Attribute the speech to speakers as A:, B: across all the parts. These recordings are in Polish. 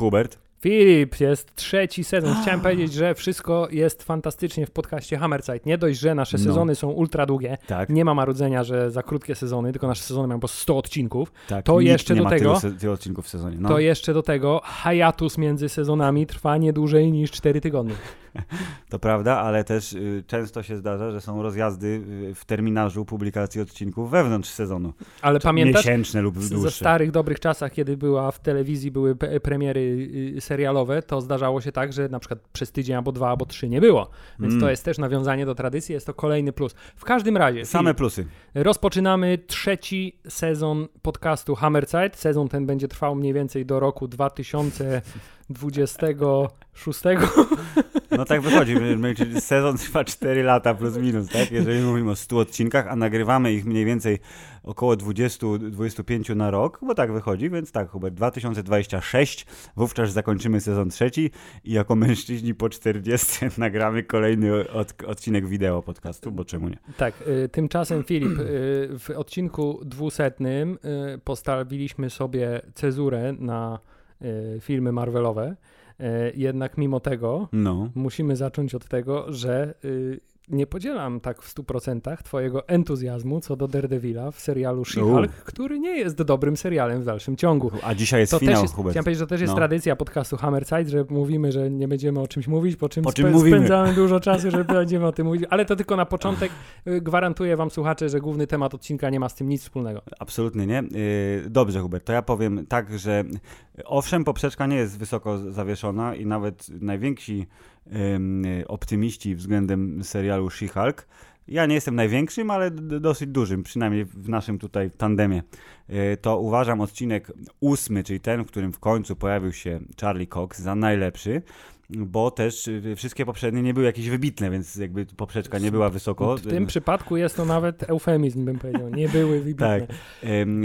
A: Hubert.
B: Filip, jest trzeci sezon. Chciałem powiedzieć, że wszystko jest fantastycznie w podcaście Hammerzeit. Nie dość, że nasze
A: No.
B: sezony są ultra długie,
A: Tak,
B: nie ma marudzenia, że za krótkie sezony, tylko nasze sezony mają po 100 odcinków,
A: tak.
B: to
A: Nikt
B: jeszcze
A: nie
B: do
A: ma
B: tego-
A: Tylu, tylu odcinków w sezonie. No.
B: to jeszcze do tego hiatus między sezonami trwa nie dłużej niż 4 tygodnie.
A: To prawda, ale też y, często się zdarza, że są rozjazdy y, w terminarzu publikacji odcinków wewnątrz sezonu.
B: Ale pamiętasz,
A: Miesięczne lub
B: z- ze
A: dłuższe.
B: starych, dobrych czasach, kiedy była w telewizji, były premiery y, serialowe, to zdarzało się tak, że na przykład przez tydzień albo dwa, albo trzy nie było. Więc
A: Mm.
B: to jest też nawiązanie do tradycji, jest to kolejny plus. W każdym razie,
A: Same
B: Filip,
A: plusy.
B: Rozpoczynamy trzeci sezon podcastu Hammerzeit. Sezon ten będzie trwał mniej więcej do roku 2026.
A: No tak wychodzi, sezon trwa 4 lata plus minus, tak? Jeżeli mówimy o 100 odcinkach, a nagrywamy ich mniej więcej około 20-25 na rok, bo tak wychodzi, więc tak, Hubert, 2026, wówczas zakończymy sezon trzeci i jako mężczyźni po 40 nagramy kolejny od, odcinek wideo podcastu, bo czemu nie?
B: Tak, y, tymczasem Filip, y, w odcinku dwusetnym y, postawiliśmy sobie cezurę na y, filmy Marvelowe. Y, jednak mimo tego
A: No.
B: musimy zacząć od tego, że y, nie podzielam tak w 100% twojego entuzjazmu co do Daredevila w serialu She-Hulk, który nie jest dobrym serialem w dalszym ciągu.
A: A dzisiaj jest
B: To
A: finał,
B: też jest,
A: Hubert.
B: chciałem powiedzieć, że to też jest
A: No.
B: tradycja podcastu Hammerzeit, że mówimy, że nie będziemy o czymś mówić, po czym,
A: Po czym
B: spe- spędzamy dużo czasu, że będziemy o tym mówić, ale to tylko na początek. Y, Gwarantuję wam, słuchacze, że główny temat odcinka nie ma z tym nic wspólnego.
A: Absolutnie nie. Yy, Dobrze, Hubert, to ja powiem tak, że owszem, poprzeczka nie jest wysoko zawieszona i nawet najwięksi optymiści względem serialu She-Hulk. Ja nie jestem największym, ale dosyć dużym, przynajmniej w naszym tutaj tandemie. Yy, To uważam odcinek ósmy, czyli ten, w którym w końcu pojawił się Charlie Cox za najlepszy, bo też y, wszystkie poprzednie nie były jakieś wybitne, więc jakby poprzeczka nie była wysoko.
B: W tym przypadku jest to nawet eufemizm, bym powiedział. Nie były wybitne.
A: Tak.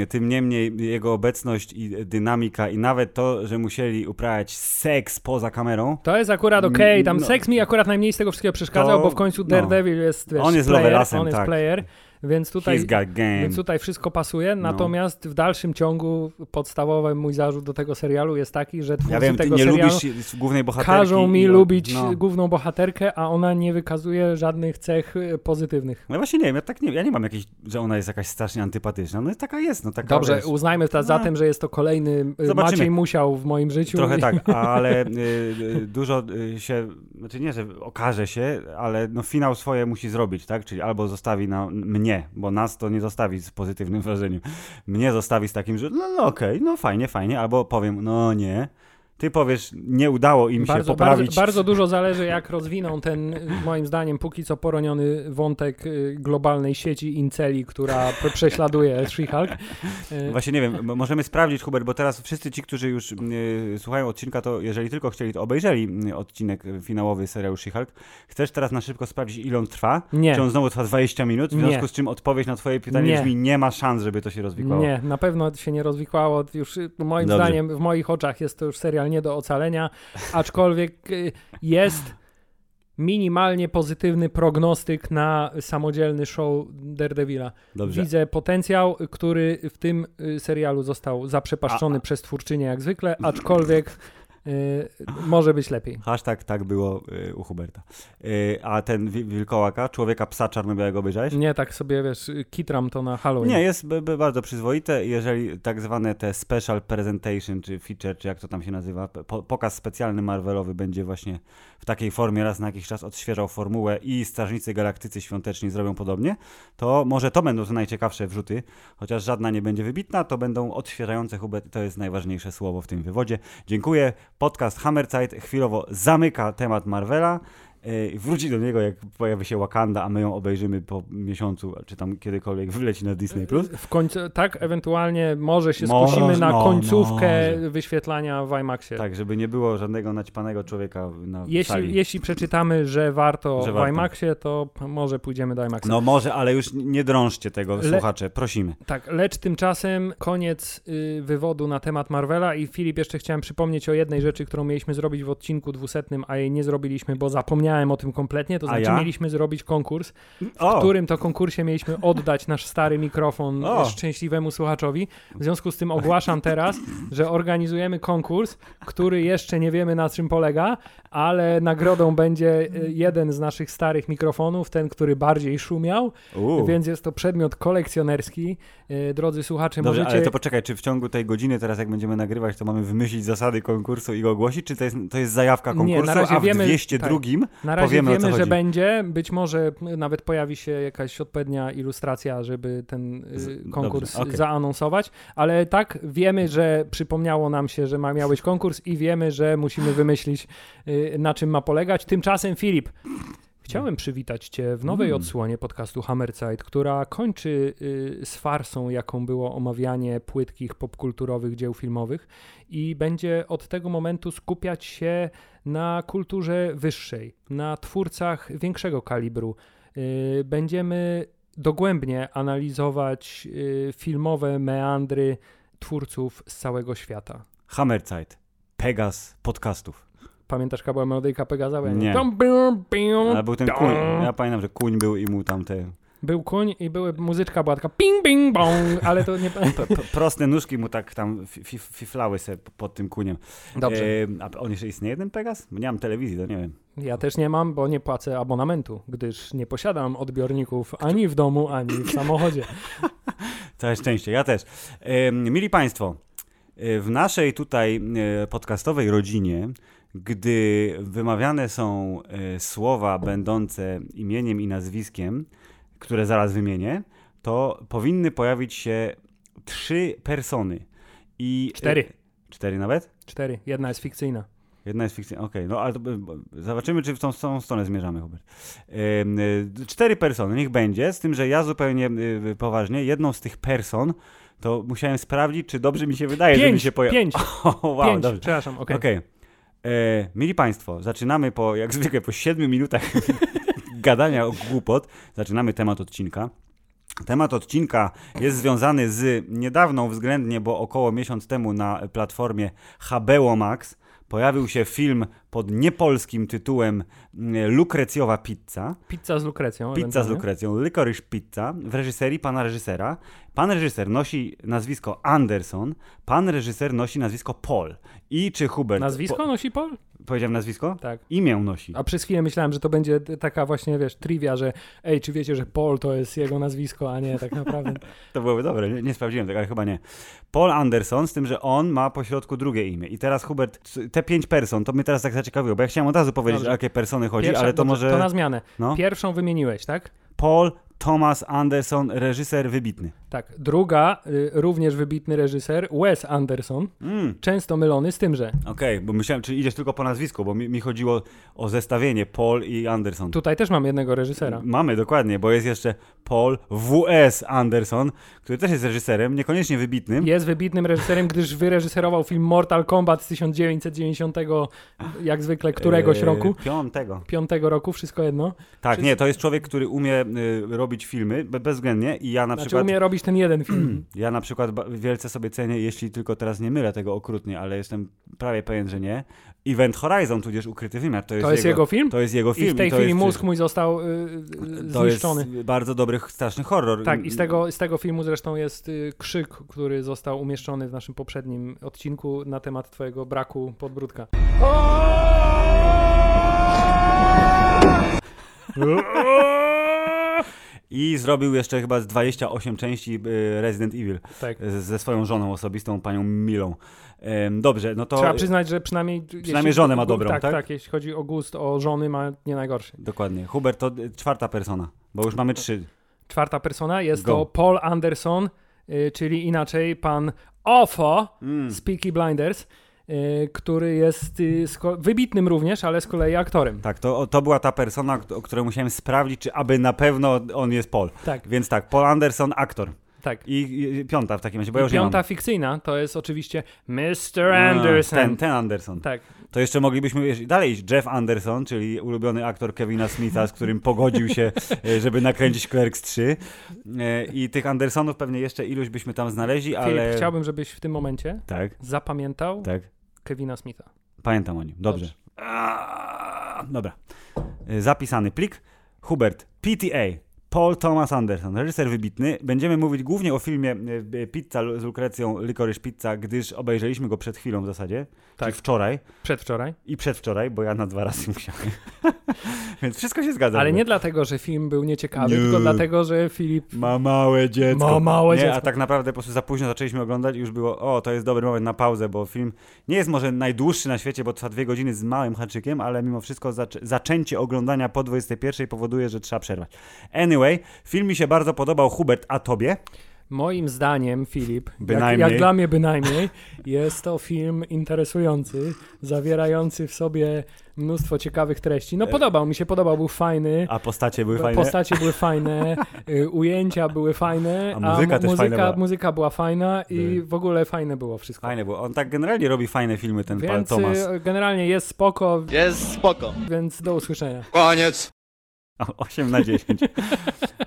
A: Tym niemniej jego obecność i dynamika i nawet to, że musieli uprawiać seks poza kamerą.
B: To jest akurat okej, tam
A: No.
B: seks mi akurat najmniej z tego wszystkiego przeszkadzał,
A: To-
B: bo w końcu
A: no.
B: Daredevil jest, wiesz,
A: On jest
B: player,
A: lovelasem,
B: on jest
A: tak.
B: player, więc tutaj, więc tutaj wszystko pasuje,
A: No.
B: natomiast w dalszym ciągu podstawowy mój zarzut do tego serialu jest taki, że twórcy
A: Ja wiem,
B: tego
A: nie
B: serialu
A: lubisz głównej bohaterki.
B: każą mi
A: i-
B: lubić
A: No.
B: główną bohaterkę, a ona nie wykazuje żadnych cech y, pozytywnych.
A: No właśnie nie wiem, ja tak nie ja nie mam jakiejś, że ona jest jakaś strasznie antypatyczna. No taka jest, no taka
B: Dobrze,
A: wiesz,
B: uznajmy to
A: No.
B: zatem, że jest to kolejny y,
A: Zobaczymy.
B: Maciej Musiał w moim życiu.
A: Trochę tak, ale y, y, dużo y, się, znaczy nie, że okaże się, ale no finał swoje musi zrobić, tak? Czyli albo zostawi na mnie, bo nas to nie zostawi z pozytywnym wrażeniem. Mnie zostawi z takim, że no, no okej, no fajnie, fajnie, albo powiem, no nie. Ty powiesz, nie udało im się
B: Bardzo,
A: poprawić.
B: bardzo, bardzo dużo zależy, jak rozwiną ten, moim zdaniem, póki co poroniony wątek y, globalnej sieci inceli, która prześladuje She-Hulk. Y,
A: Właśnie nie wiem, możemy sprawdzić, Hubert, bo teraz wszyscy ci, którzy już y, słuchają odcinka, to jeżeli tylko chcieli, to obejrzeli y, odcinek finałowy serialu She-Hulk. Chcesz teraz na szybko sprawdzić, ile on trwa?
B: Nie.
A: Czy on znowu trwa 20 minut? W
B: Nie.
A: związku z czym odpowiedź na twoje pytanie
B: Nie.
A: brzmi, nie ma szans, żeby to się rozwikłało.
B: Nie, na pewno się nie rozwikłało. Już moim
A: Dobrze.
B: zdaniem, w moich oczach jest to już serial nie do ocalenia, aczkolwiek y, jest minimalnie pozytywny prognostyk na samodzielny show Daredevila.
A: Dobrze.
B: Widzę potencjał, który w tym y, serialu został zaprzepaszczony
A: A-
B: przez twórczynię jak zwykle, aczkolwiek może być lepiej.
A: Hashtag tak było y, u Huberta. Y, a ten wi- wilkołaka, człowieka psa czarno-białego obejrzałeś?
B: Nie tak sobie, wiesz, kitram to na Halloween.
A: Nie, jest bardzo przyzwoite. Jeżeli tak zwane te special presentation, czy feature, czy jak to tam się nazywa, po, pokaz specjalny Marvelowy będzie właśnie w takiej formie raz na jakiś czas odświeżał formułę i Strażnicy Galaktycy Świąteczni zrobią podobnie, to może to będą te najciekawsze wrzuty, chociaż żadna nie będzie wybitna, to będą odświeżające Hubert, to jest najważniejsze słowo w tym wywodzie. Dziękuję. Podcast Hammerzeit chwilowo zamyka temat Marvela. Yy, Wróci do niego, jak pojawi się Wakanda, a my ją obejrzymy po miesiącu, czy tam kiedykolwiek wyleci na Disney+. Plus.
B: W końcu, tak, ewentualnie może się
A: Może,
B: skusimy na
A: no,
B: końcówkę
A: może.
B: wyświetlania w IMAXie.
A: Tak, żeby nie było żadnego naćpanego człowieka na
B: Jeśli,
A: sali.
B: jeśli przeczytamy, że warto
A: Że
B: w
A: warto.
B: IMAXie, to może pójdziemy do IMAXa.
A: No może, ale już nie drążcie tego,
B: Le-
A: słuchacze, prosimy.
B: Tak, lecz tymczasem koniec y, wywodu na temat Marvela i Filip, jeszcze chciałem przypomnieć o jednej rzeczy, którą mieliśmy zrobić w odcinku dwusetnym, a jej nie zrobiliśmy, bo zapomniałem zapomniałem o tym kompletnie, to znaczy
A: ja?
B: mieliśmy zrobić konkurs, w
A: O,
B: którym to konkursie mieliśmy oddać nasz stary mikrofon
A: O.
B: szczęśliwemu słuchaczowi. W związku z tym ogłaszam teraz, że organizujemy konkurs, który jeszcze nie wiemy na czym polega, ale nagrodą będzie y, jeden z naszych starych mikrofonów, ten, który bardziej szumiał,
A: u.
B: więc jest to przedmiot kolekcjonerski. Y, Drodzy słuchacze,
A: Dobrze,
B: możecie...
A: ale to poczekaj, czy w ciągu tej godziny teraz jak będziemy nagrywać, to mamy wymyślić zasady konkursu i go ogłosić, czy to jest, to jest zajawka
B: Nie,
A: konkursu,
B: na razie
A: a w
B: wiemy-
A: 202
B: Na razie
A: powiemy,
B: wiemy, że będzie. Być może nawet pojawi się jakaś odpowiednia ilustracja, żeby ten y,
A: Z-
B: konkurs
A: dobrze, okej.
B: zaanonsować. Ale tak, wiemy, że przypomniało nam się, że ma, miał być konkurs i wiemy, że musimy wymyślić, na czym ma polegać. Tymczasem, Filip, chciałem przywitać Cię w nowej
A: Mm.
B: odsłonie podcastu Hammerzeit, która kończy y, z farsą, jaką było omawianie płytkich, popkulturowych dzieł filmowych i będzie od tego momentu skupiać się na kulturze wyższej, na twórcach większego kalibru. Y, Będziemy dogłębnie analizować y, filmowe meandry twórców z całego świata.
A: Hammerzeit, Pegas podcastów.
B: Pamiętasz kabel melodyjka Pegaza? Ja
A: Nie.
B: Bum,
A: Ale był ten kuń, ja pamiętam, że kuń był i mu tam te
B: Był kuń i były, muzyczka była taka ping, ping, bong, ale to nie...
A: proste nóżki mu tak tam fi- fi- fiflały se pod tym kuniem.
B: Dobrze.
A: E, a on jeszcze istnieje ten Pegas? Nie mam telewizji, to nie wiem.
B: Ja też nie mam, bo nie płacę abonamentu, gdyż nie posiadam odbiorników ani w domu, ani w samochodzie.
A: Całe szczęście, ja też. E, mili Państwo, e, w naszej tutaj e, podcastowej rodzinie, gdy wymawiane są e, słowa będące imieniem i nazwiskiem, które zaraz wymienię, to powinny pojawić się trzy persony. I,
B: Cztery.
A: E, cztery nawet?
B: Cztery. Jedna jest fikcyjna.
A: Jedna jest fikcyjna, okej, no ale to, zobaczymy, czy w tą, tą stronę zmierzamy, Hubert. Y, cztery persony, niech będzie, z tym, że ja zupełnie poważnie, jedną z tych person, to musiałem sprawdzić, czy dobrze mi się wydaje, że mi
B: Pięć,
A: się pojawi.
B: pięć,
A: O, wow,
B: pięć,
A: dobrze.
B: przepraszam, okej.
A: Okej. E, Mili Państwo, zaczynamy po, jak zwykle, po siedmiu minutach gadania o głupot, zaczynamy temat odcinka. Temat odcinka jest związany z niedawną względnie, bo około miesiąc temu na platformie HBO Max pojawił się film pod niepolskim tytułem mm, Lukrecjowa Pizza.
B: Pizza z lukrecją.
A: Pizza z lukrecją, Licorice Pizza w reżyserii pana reżysera. Pan reżyser nosi nazwisko Anderson, pan reżyser nosi nazwisko Paul. I czy Hubert...
B: Nazwisko
A: Po,
B: nosi Paul?
A: powiedziałem nazwisko?
B: Tak.
A: Imię nosi.
B: A przez chwilę myślałem, że to będzie taka właśnie, wiesz, trivia, że ej, czy wiecie, że Paul to jest jego nazwisko, a nie tak naprawdę.
A: To byłoby dobre, nie, nie sprawdziłem tego, ale chyba nie. Paul Anderson, z tym, że on ma po środku drugie imię. I teraz Hubert, te pięć person, to mnie teraz tak zaciekawiło, bo ja chciałem od razu powiedzieć,
B: Dobrze.
A: o jakie persony chodzi,
B: Pierwsza-
A: ale to
B: dobrze,
A: może...
B: To na zmianę.
A: No.
B: Pierwszą wymieniłeś, tak?
A: Paul Thomas Anderson, reżyser wybitny.
B: Tak. Druga, y, również wybitny reżyser, Wes Anderson,
A: Mm,
B: często mylony z tym, że
A: Okej, bo myślałem, czy idziesz tylko po nazwisku, bo mi, mi chodziło o zestawienie Paul i Anderson.
B: tutaj też mam jednego reżysera.
A: Mamy, dokładnie, bo jest jeszcze Paul W.S. Anderson, który też jest reżyserem, niekoniecznie wybitnym.
B: Jest wybitnym reżyserem, gdyż wyreżyserował film Mortal Kombat z 1990, jak zwykle któregoś
A: Eee,
B: roku.
A: Piątego.
B: Piątego roku, wszystko jedno.
A: Tak, nie, to jest człowiek, który umie y, robić filmy be- bezwzględnie i ja na
B: Znaczy
A: przykład...
B: umie robić ten jeden film.
A: Ja na przykład wielce sobie cenię, jeśli tylko teraz nie mylę tego okrutnie, ale jestem prawie pewien, że nie. Event Horizon, tudzież Ukryty Wymiar, to jest,
B: To jest jego film?
A: To jest jego film.
B: I w tej
A: to
B: chwili
A: jest,
B: mózg mój został y, y,
A: To jest
B: zniszczony.
A: bardzo dobry, straszny horror.
B: Tak, i z tego, z tego filmu zresztą jest y, krzyk, który został umieszczony w naszym poprzednim odcinku na temat twojego braku podbródka.
A: I zrobił jeszcze chyba z 28 części y, Resident Evil
B: Tak.
A: ze swoją żoną osobistą, panią Milą. Dobrze, no to...
B: Trzeba przyznać, że przynajmniej...
A: Przynajmniej żonę ma dobrą,
B: tak?
A: tak?
B: Tak, jeśli chodzi o gust, o żony ma nie najgorszy.
A: Dokładnie. Hubert to y, czwarta persona, bo już mamy trzy.
B: Czwarta persona jest
A: Go.
B: to Paul Anderson, y, czyli inaczej pan Ofo
A: Mm.
B: z Peaky Blinders, który jest y, wybitnym również, ale z kolei aktorem.
A: Tak, to, to była ta persona, o której musiałem sprawdzić, czy aby na pewno on jest Paul.
B: Tak,
A: Więc tak, Paul Anderson, aktor.
B: tak.
A: I, piąta w takim razie, bo ja
B: I
A: już nie
B: piąta fikcyjna to jest oczywiście Mr. Anderson.
A: Ten, ten Anderson.
B: Tak,
A: To jeszcze moglibyśmy dalej iść. Jeff Anderson, czyli ulubiony aktor Kevina Smitha, z którym pogodził się, e, żeby nakręcić Clerks 3. E, I tych Andersonów pewnie jeszcze iluś byśmy tam znaleźli, ale...
B: Filip, chciałbym, żebyś w tym momencie
A: Tak,
B: zapamiętał
A: tak.
B: Kevina Smitha.
A: Pamiętam o nim. Dobrze. Aaaa, Dobra. y, zapisany plik. Hubert, PTA, Paul Thomas Anderson, reżyser wybitny. Będziemy mówić głównie o filmie e, Pizza z Lukrecją, Licorice Pizza, gdyż obejrzeliśmy go przed chwilą w zasadzie, tak. czyli wczoraj.
B: Przedwczoraj.
A: I przedwczoraj, bo ja na dwa razy musiałem. Więc wszystko się zgadza.
B: Ale nie dlatego, że film był nieciekawy, nie. tylko dlatego, że Filip...
A: Ma małe dziecko.
B: Ma małe
A: nie,
B: dziecko.
A: A tak naprawdę po prostu za późno zaczęliśmy oglądać i już było, o, to jest dobry moment na pauzę, bo film nie jest może najdłuższy na świecie, bo trwa dwie godziny z małym haczykiem, ale mimo wszystko zaczę zaczęcie oglądania po 21 powoduje, że trzeba przerwać. Anyway, film mi się bardzo podobał. Hubert, a tobie?
B: Moim zdaniem, Filip, jak, jak, dla mnie bynajmniej, jest to film interesujący, zawierający w sobie mnóstwo ciekawych treści. No podobał mi się, podobał, był fajny.
A: A postacie były fajne?
B: Postacie były fajne, y, ujęcia były fajne, a muzyka a też muzyka, fajna muzyka była fajna i w ogóle fajne było wszystko.
A: Fajne było. On tak generalnie robi fajne filmy, ten więc, pan Tomasz.
B: Y, generalnie jest spoko.
C: Jest spoko.
B: Więc do usłyszenia.
C: Koniec.
A: 8 na 10.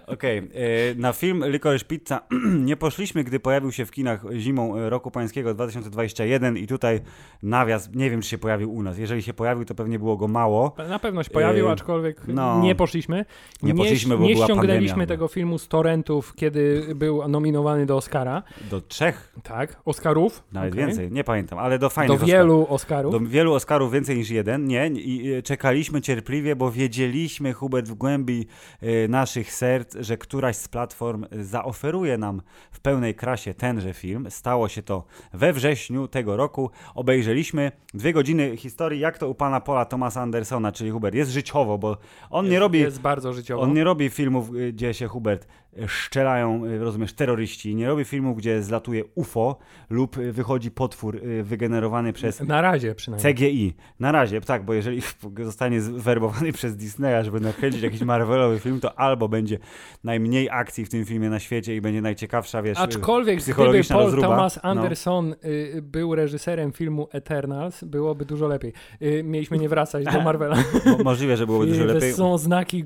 A: Okej, okay. E, na film Licorice Pizza nie poszliśmy, gdy pojawił się w kinach zimą e, roku pańskiego 2021 i tutaj nawias, nie wiem czy się pojawił u nas. Jeżeli się pojawił, to pewnie było go mało.
B: Na pewno się pojawił, e, aczkolwiek no, nie poszliśmy.
A: Nie, nie poszliśmy, bo
B: nie
A: była
B: ściągnęliśmy
A: pandemia.
B: tego filmu z torrentów, kiedy był nominowany do Oscara.
A: Do trzech?
B: Tak, Oscarów.
A: Nawet okay. więcej, nie pamiętam, ale do fajnych
B: Do wielu Oscarów.
A: Do wielu Oscarów więcej niż jeden, nie. I czekaliśmy cierpliwie, bo wiedzieliśmy, Hubert, w głębi naszych serc, że któraś z platform zaoferuje nam w pełnej krasie tenże film. Stało się to we wrześniu tego roku. Obejrzeliśmy dwie godziny historii, jak to u pana Paula Thomasa Andersona, czyli Hubert. Jest życiowo, bo on
B: jest,
A: nie robi.
B: Jest bardzo życiowo.
A: On nie robi filmów, gdzie się Hubert szczelają, y, rozumiesz, terroryści. Nie robi filmu, gdzie zlatuje UFO lub wychodzi potwór y, wygenerowany przez.
B: Na razie przynajmniej.
A: CGI. Na razie, tak, bo jeżeli zostanie zwerbowany przez Disneya, żeby nakręcić jakiś Marvelowy film, to albo będzie najmniej akcji w tym filmie na świecie i będzie najciekawsza, wiesz,
B: Aczkolwiek
A: gdyby
B: Paul
A: rozruba,
B: Thomas no. Anderson no. był reżyserem filmu Eternals, byłoby dużo lepiej. Mieliśmy nie wracać do Marvela.
A: możliwe, że byłoby dużo lepiej.
B: Są znaki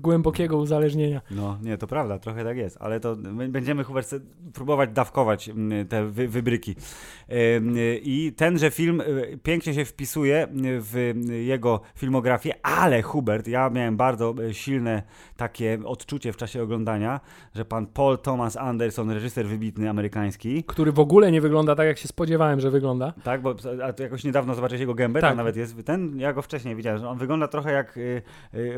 B: głębokiego uzależnienia.
A: No, nie, to prawda, trochę tak jest, ale to będziemy Hubert próbować dawkować te wy, wybryki. I tenże film e, pięknie się wpisuje w jego filmografię, ale Hubert, ja miałem bardzo e, silne takie odczucie w czasie oglądania, że pan Paul Thomas Anderson, reżyser wybitny amerykański,
B: który w ogóle nie wygląda tak, jak się spodziewałem, że wygląda.
A: Tak, bo a jakoś niedawno zobaczyłeś jego gębę, tak. nawet jest ten, ja go wcześniej widziałem, że on wygląda trochę jak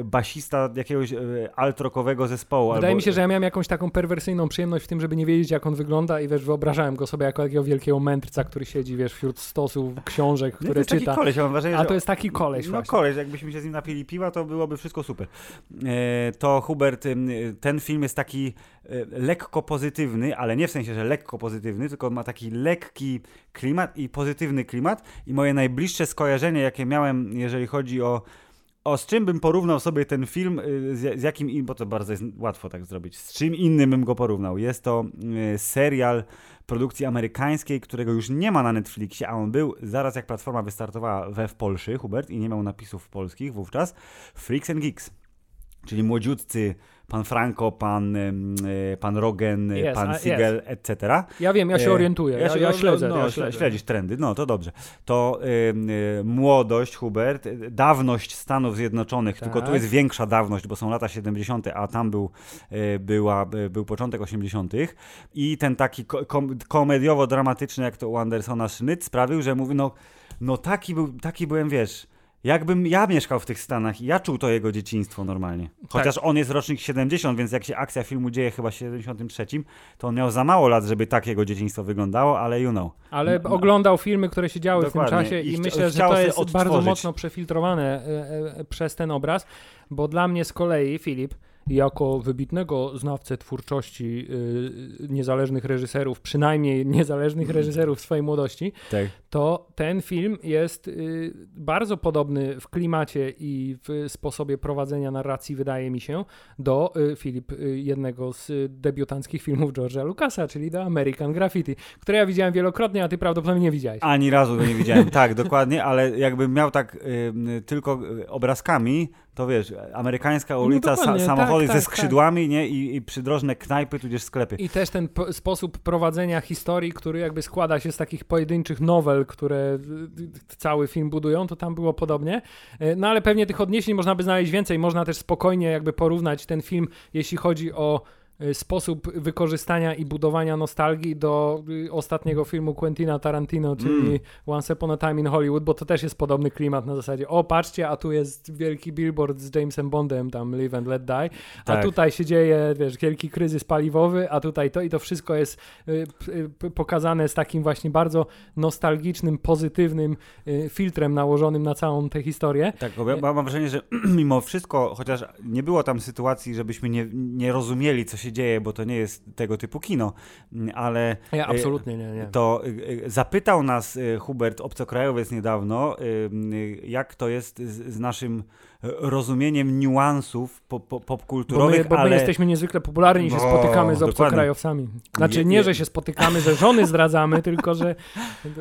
A: basista jakiegoś alt-rockowego zespołu.
B: Wydaje
A: albo...
B: mi się, że ja miałem jakąś taką perwersyjną przyjemność w tym, żeby nie wiedzieć, jak on wygląda i wiesz, wyobrażałem go sobie jako takiego wielkiego mędrca, który siedzi, wiesz, wśród stosów książek, które
A: nie, to
B: czyta.
A: Taki koleś, mam wrażenie,
B: a to jest taki koleś
A: No
B: właśnie.
A: koleś, jakbyśmy się z nim napili piwa, to byłoby wszystko super. E, to Hubert, ten film jest taki e, lekko pozytywny, ale nie w sensie, że lekko pozytywny, tylko ma taki lekki klimat i pozytywny klimat i moje najbliższe skojarzenie, jakie miałem, jeżeli chodzi o o z czym bym porównał sobie ten film, y, z, z jakim, bo to bardzo jest łatwo tak zrobić, z czym innym bym go porównał. Jest to y, serial produkcji amerykańskiej, którego już nie ma na Netflixie, a on był zaraz jak platforma wystartowała we w Polsce, Hubert, i nie miał napisów polskich wówczas, Freaks and Geeks, czyli młodziutcy pan Franco, pan, e, pan Rogen, yes, pan Siegel, etc.
B: Ja wiem, ja się e, orientuję, ja, ja, ja śledzę.
A: No,
B: ja śledzę.
A: Śledzisz trendy, no to dobrze. To y, młodość, Hubert, dawność Stanów Zjednoczonych, tak. tylko tu jest większa dawność, bo są lata 70., a tam był, była, był początek 80. I ten taki kom komediowo-dramatyczny, jak to u Andersona Schnitt, sprawił, że mówi, no, no taki, był, taki byłem, wiesz Jakbym ja mieszkał w tych Stanach i ja czuł to jego dzieciństwo normalnie. Chociaż tak. on jest rocznik 70, więc jak się akcja filmu dzieje chyba w 73, to on miał za mało lat, żeby tak jego dzieciństwo wyglądało, ale you know.
B: Ale no, oglądał filmy, które się działy Dokładnie. w tym czasie i, i myślę, że to jest bardzo mocno przefiltrowane e, e, przez ten obraz, bo dla mnie z kolei Filip jako wybitnego znawcę twórczości y, niezależnych reżyserów, przynajmniej niezależnych reżyserów w swojej młodości, tak. To ten film jest y, bardzo podobny w klimacie i w sposobie prowadzenia narracji, wydaje mi się, do y, Filip, y, jednego z debiutanckich filmów George'a Lucasa, czyli do American Graffiti, które ja widziałem wielokrotnie, a ty prawdopodobnie nie widziałeś.
A: Ani razu go nie widziałem, tak, dokładnie, ale jakbym miał tak y, tylko obrazkami, to wiesz, amerykańska no ulica, no sa samochody tak, ze tak, skrzydłami, tak. nie? I, I przydrożne knajpy, tudzież sklepy.
B: I też ten sposób prowadzenia historii, który jakby składa się z takich pojedynczych nowel, które cały film budują, to tam było podobnie. No ale pewnie tych odniesień można by znaleźć więcej. Można też spokojnie jakby porównać ten film, jeśli chodzi o Y, sposób wykorzystania i budowania nostalgii do y, ostatniego filmu Quentina Tarantino, czyli mm. Once Upon a Time in Hollywood, bo to też jest podobny klimat na zasadzie o patrzcie, a tu jest wielki billboard z Jamesem Bondem, tam Live and Let Die, a tak. tutaj się dzieje, wiesz, wielki kryzys paliwowy, a tutaj to i to wszystko jest y, y, pokazane z takim właśnie bardzo nostalgicznym, pozytywnym y, filtrem nałożonym na całą tę historię.
A: Tak, bo ja mam wrażenie, że mimo wszystko, chociaż nie było tam sytuacji, żebyśmy nie, nie rozumieli, co się dzieje, bo to nie jest tego typu kino, ale...
B: Ja, absolutnie nie, nie.
A: To zapytał nas Hubert Obcokrajowiec niedawno, jak to jest z, z naszym rozumieniem niuansów popkulturowych,
B: bo my, bo
A: ale...
B: my jesteśmy niezwykle popularni i się spotykamy z obcokrajowcami. Znaczy nie, że się spotykamy, że żony zdradzamy, tylko że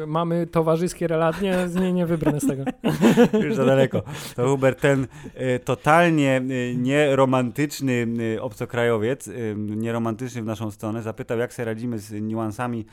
B: mamy towarzyskie relacje, nie, nie wybrane z tego.
A: Już za daleko. To Hubert, ten totalnie nieromantyczny obcokrajowiec, nieromantyczny w naszą stronę, zapytał, jak sobie radzimy z niuansami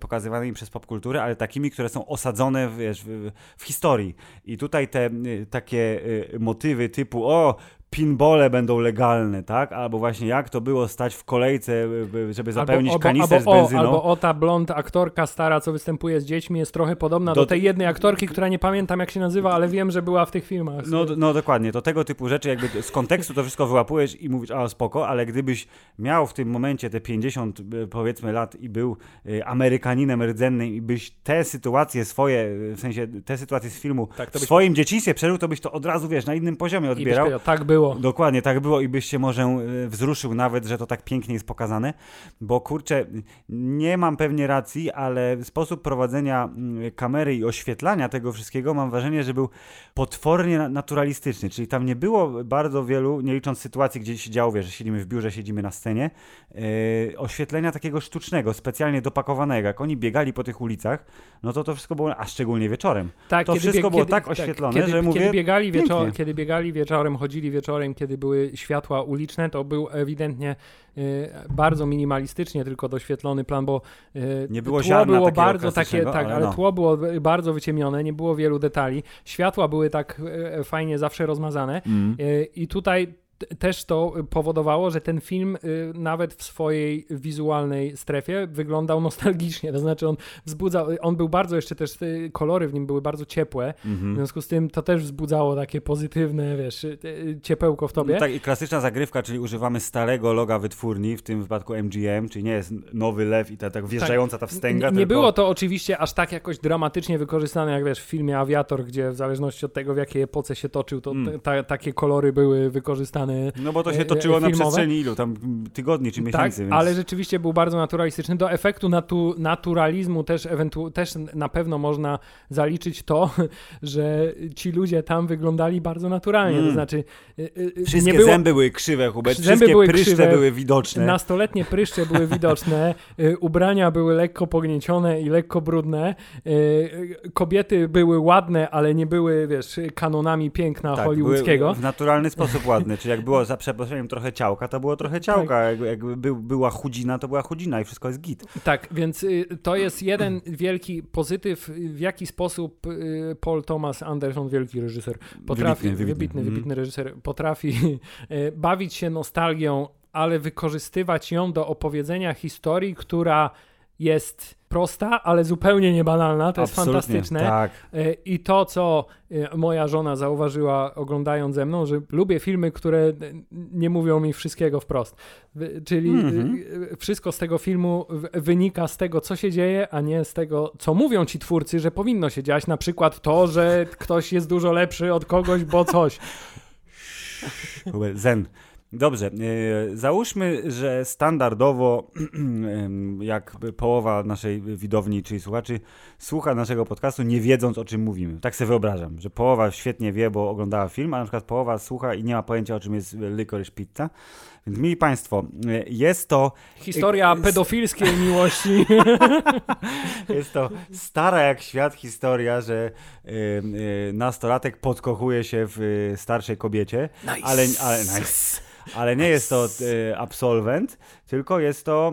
A: pokazywanymi przez popkulturę, ale takimi, które są osadzone wiesz, w, w historii. I tutaj te takie motywy typu o, pinbole będą legalne, tak? Albo właśnie jak to było stać w kolejce, żeby zapełnić albo, kanister albo, z benzyną.
B: O, albo o ta blond aktorka stara, co występuje z dziećmi, jest trochę podobna do, do tej jednej aktorki, która nie pamiętam jak się nazywa, ale wiem, że była w tych filmach.
A: No, no dokładnie, to tego typu rzeczy jakby z kontekstu to wszystko wyłapujesz i mówisz, a spoko, ale gdybyś miał w tym momencie te 50 e, powiedzmy lat i był Amerykaninem rdzennym i byś te sytuacje swoje, w sensie te sytuacje z filmu tak, w byś... swoim dzieciństwie przeżył, to byś to od razu, wiesz, na innym poziomie odbierał.
B: tak było było.
A: Dokładnie, tak było i byś się może e, wzruszył nawet, że to tak pięknie jest pokazane, bo kurczę, nie mam pewnie racji, ale sposób prowadzenia mm, kamery i oświetlania tego wszystkiego mam wrażenie, że był potwornie naturalistyczny, czyli tam nie było bardzo wielu, nie licząc sytuacji, gdzie się działo, wiesz, że siedzimy w biurze, siedzimy na scenie, yy, oświetlenia takiego sztucznego, specjalnie dopakowanego. Jak oni biegali po tych ulicach, no to to wszystko było, a szczególnie wieczorem. Tak, to wszystko było kiedy, tak oświetlone, tak,
B: kiedy,
A: że mówię,
B: kiedy biegali, wieczor, kiedy biegali wieczorem, chodzili wieczorem wieczorem, kiedy były światła uliczne, to był ewidentnie y, bardzo minimalistycznie tylko doświetlony plan, bo
A: y, nie było tło było
B: bardzo takie, tak, ale, no. tło było bardzo wyciemione, nie było wielu detali. Światła były tak y, fajnie zawsze rozmazane mm. i tutaj też to powodowało, że ten film y, nawet w swojej wizualnej strefie wyglądał nostalgicznie, to znaczy on wzbudzał, on był bardzo jeszcze też, kolory w nim były bardzo ciepłe, -hmm. w związku z tym to też wzbudzało takie pozytywne, wiesz, y, ciepełko w tobie. No
A: tak i klasyczna zagrywka, czyli używamy starego loga wytwórni, w tym wypadku MGM, czyli nie jest nowy lew i ta tak wjeżdżająca ta wstęga.
B: Nie, nie tylko... było to oczywiście aż tak jakoś dramatycznie wykorzystane, jak wiesz, w filmie Aviator, gdzie w zależności od tego, w jakiej epoce się toczył, to mm. ta, takie kolory były wykorzystane
A: no bo to się e, toczyło filmowe. na przestrzeni ilu? Tam tygodni czy miesięcy. Tak,
B: więc... ale rzeczywiście był bardzo naturalistyczny. Do efektu natu naturalizmu też, ewentu też na pewno można zaliczyć to, że ci ludzie tam wyglądali bardzo naturalnie. Mm. To znaczy...
A: E, e, Wszystkie było... zęby były krzywe, Hubert. Zęby Wszystkie były pryszcze krzywe, były widoczne.
B: Nastoletnie pryszcze były widoczne. Ubrania były lekko pogniecione i lekko brudne. Kobiety były ładne, ale nie były, wiesz, kanonami piękna tak, hollywoodzkiego.
A: w naturalny sposób ładne. Czyli jak było za przeproszeniem trochę ciałka, to było trochę ciałka. Jak, jak był, była chudzina, to była chudzina i wszystko jest git.
B: Tak, więc y, to jest jeden wielki pozytyw, w jaki sposób y, Paul Thomas Anderson, wielki reżyser, potrafi, wybitny, wybitny, wybitny mhm. reżyser, potrafi y, bawić się nostalgią, ale wykorzystywać ją do opowiedzenia historii, która jest prosta, ale zupełnie niebanalna. To Absolutnie, jest fantastyczne. Tak. E, I to, co e, moja żona zauważyła oglądając ze mną, że lubię filmy, które nie mówią mi wszystkiego wprost. Czyli mm -hmm. wszystko z tego filmu wynika z tego, co się dzieje, a nie z tego, co mówią ci twórcy, że powinno się dziać. Na przykład to, że ktoś jest dużo lepszy od kogoś, bo coś.
A: Zen. Dobrze, e, załóżmy, że standardowo, jak połowa naszej widowni, czyli słuchaczy, słucha naszego podcastu nie wiedząc o czym mówimy. Tak sobie wyobrażam, że połowa świetnie wie, bo oglądała film, a na przykład połowa słucha i nie ma pojęcia o czym jest Licorice Pizza. Więc mili Państwo, e, jest to...
B: Historia pedofilskiej miłości.
A: jest to stara jak świat historia, że y, y, nastolatek podkochuje się w starszej kobiecie.
B: Nice.
A: Ale, ale nice ale nie jest to e, absolwent, tylko jest to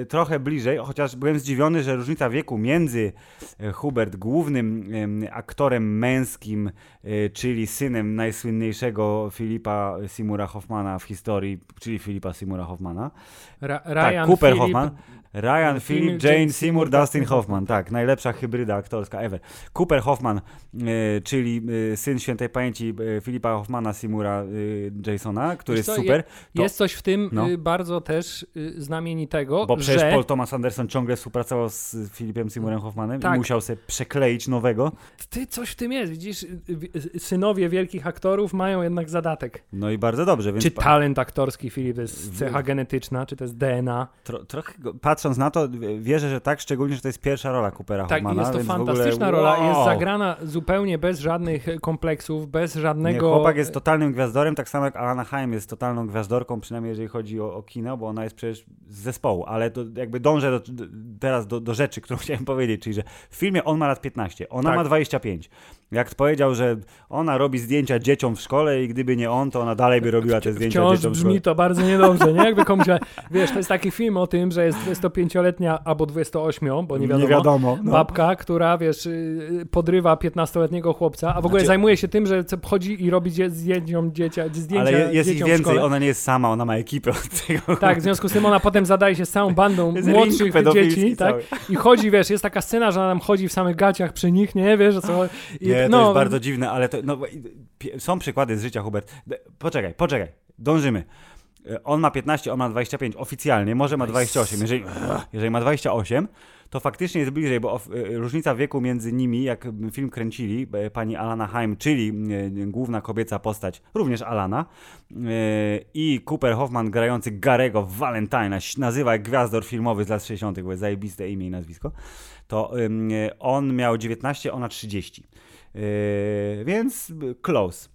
A: y, trochę bliżej, chociaż byłem zdziwiony, że różnica wieku między e, Hubert, głównym aktorem męskim, e, czyli synem najsłynniejszego Filipa Simura Hoffmana w historii, czyli Filipa Simura Hoffmana.
B: Ra tak, Ryan
A: tak, Cooper Philip, Hoffman. Ryan, Philip, Jane Seymour, Dustin Hoffman. Tak, najlepsza hybryda aktorska ever. Cooper Hoffman, y, czyli y, syn świętej pamięci y, Filipa Hoffmana Seymoura Jasona, który jest super.
B: To, jest coś w tym no. bardzo też znamienitego,
A: Bo przecież Paul Thomas Anderson ciągle współpracował z Filipem Seymourem Hoffmanem tak. i musiał sobie przekleić nowego.
B: Ty, coś w tym jest, widzisz, synowie wielkich aktorów mają jednak zadatek.
A: No i bardzo dobrze. Więc
B: czy talent aktorski Filip to jest cecha genetyczna, czy to jest DNA?
A: Tro, trochę patrząc na to, wierzę, że tak, szczególnie, że to jest pierwsza rola Coopera
B: tak,
A: Hoffmana.
B: Tak, jest to fantastyczna ogóle, rola, wow. jest zagrana zupełnie bez żadnych kompleksów, bez żadnego...
A: Nie, chłopak jest totalnym gwiazdorem, tak samo jak Alana Haim jest totalną gwiazdorką, przynajmniej jeżeli chodzi o, o kino, bo ona jest przecież z zespołu, ale to jakby dążę do, teraz do, do rzeczy, którą chciałem powiedzieć, czyli że w filmie on ma lat 15, ona tak. ma 25. Jak powiedział, że ona robi zdjęcia dzieciom w szkole i gdyby nie on, to ona dalej by robiła te zdjęcia
B: Wciąż
A: dzieciom
B: w szkole. brzmi to bardzo niedobrze, nie? Jakby komuś, wiesz, to jest taki film o tym, że jest 25-letnia albo 28, bo nie wiadomo,
A: nie wiadomo
B: no. babka, która, wiesz, y, podrywa 15-letniego chłopca, a w ogóle znaczy... zajmuje się tym, że chodzi i robi zdjęciom dziecia, zdjęcia
A: Ale jest
B: ich
A: więcej, ona nie jest sama, ona ma ekipę od tego.
B: Tak, w związku z tym ona potem zadaje się z całą bandą młodszych dzieci, tak? I chodzi, wiesz, jest taka scena, że ona tam chodzi w samych gaciach przy nich, nie, wiesz, co...
A: I, nie, no, to jest bardzo dziwne ale to, no, są przykłady z życia, Hubert. Poczekaj, poczekaj, dążymy. E, on ma 15, on ma 25 oficjalnie, może ma 28. Jeżeli, jeżeli ma 28, to faktycznie jest bliżej, bo e, różnica wieku między nimi, jak film kręcili, e, pani Alana Haim, czyli główna kobieca postać, również Alana, i Cooper Hoffman grający Garego Valentina, nazywa jak gwiazdor filmowy z lat 60., bo jest zajebiste imię i nazwisko, to on miał 19, ona 30. Yy, więc close.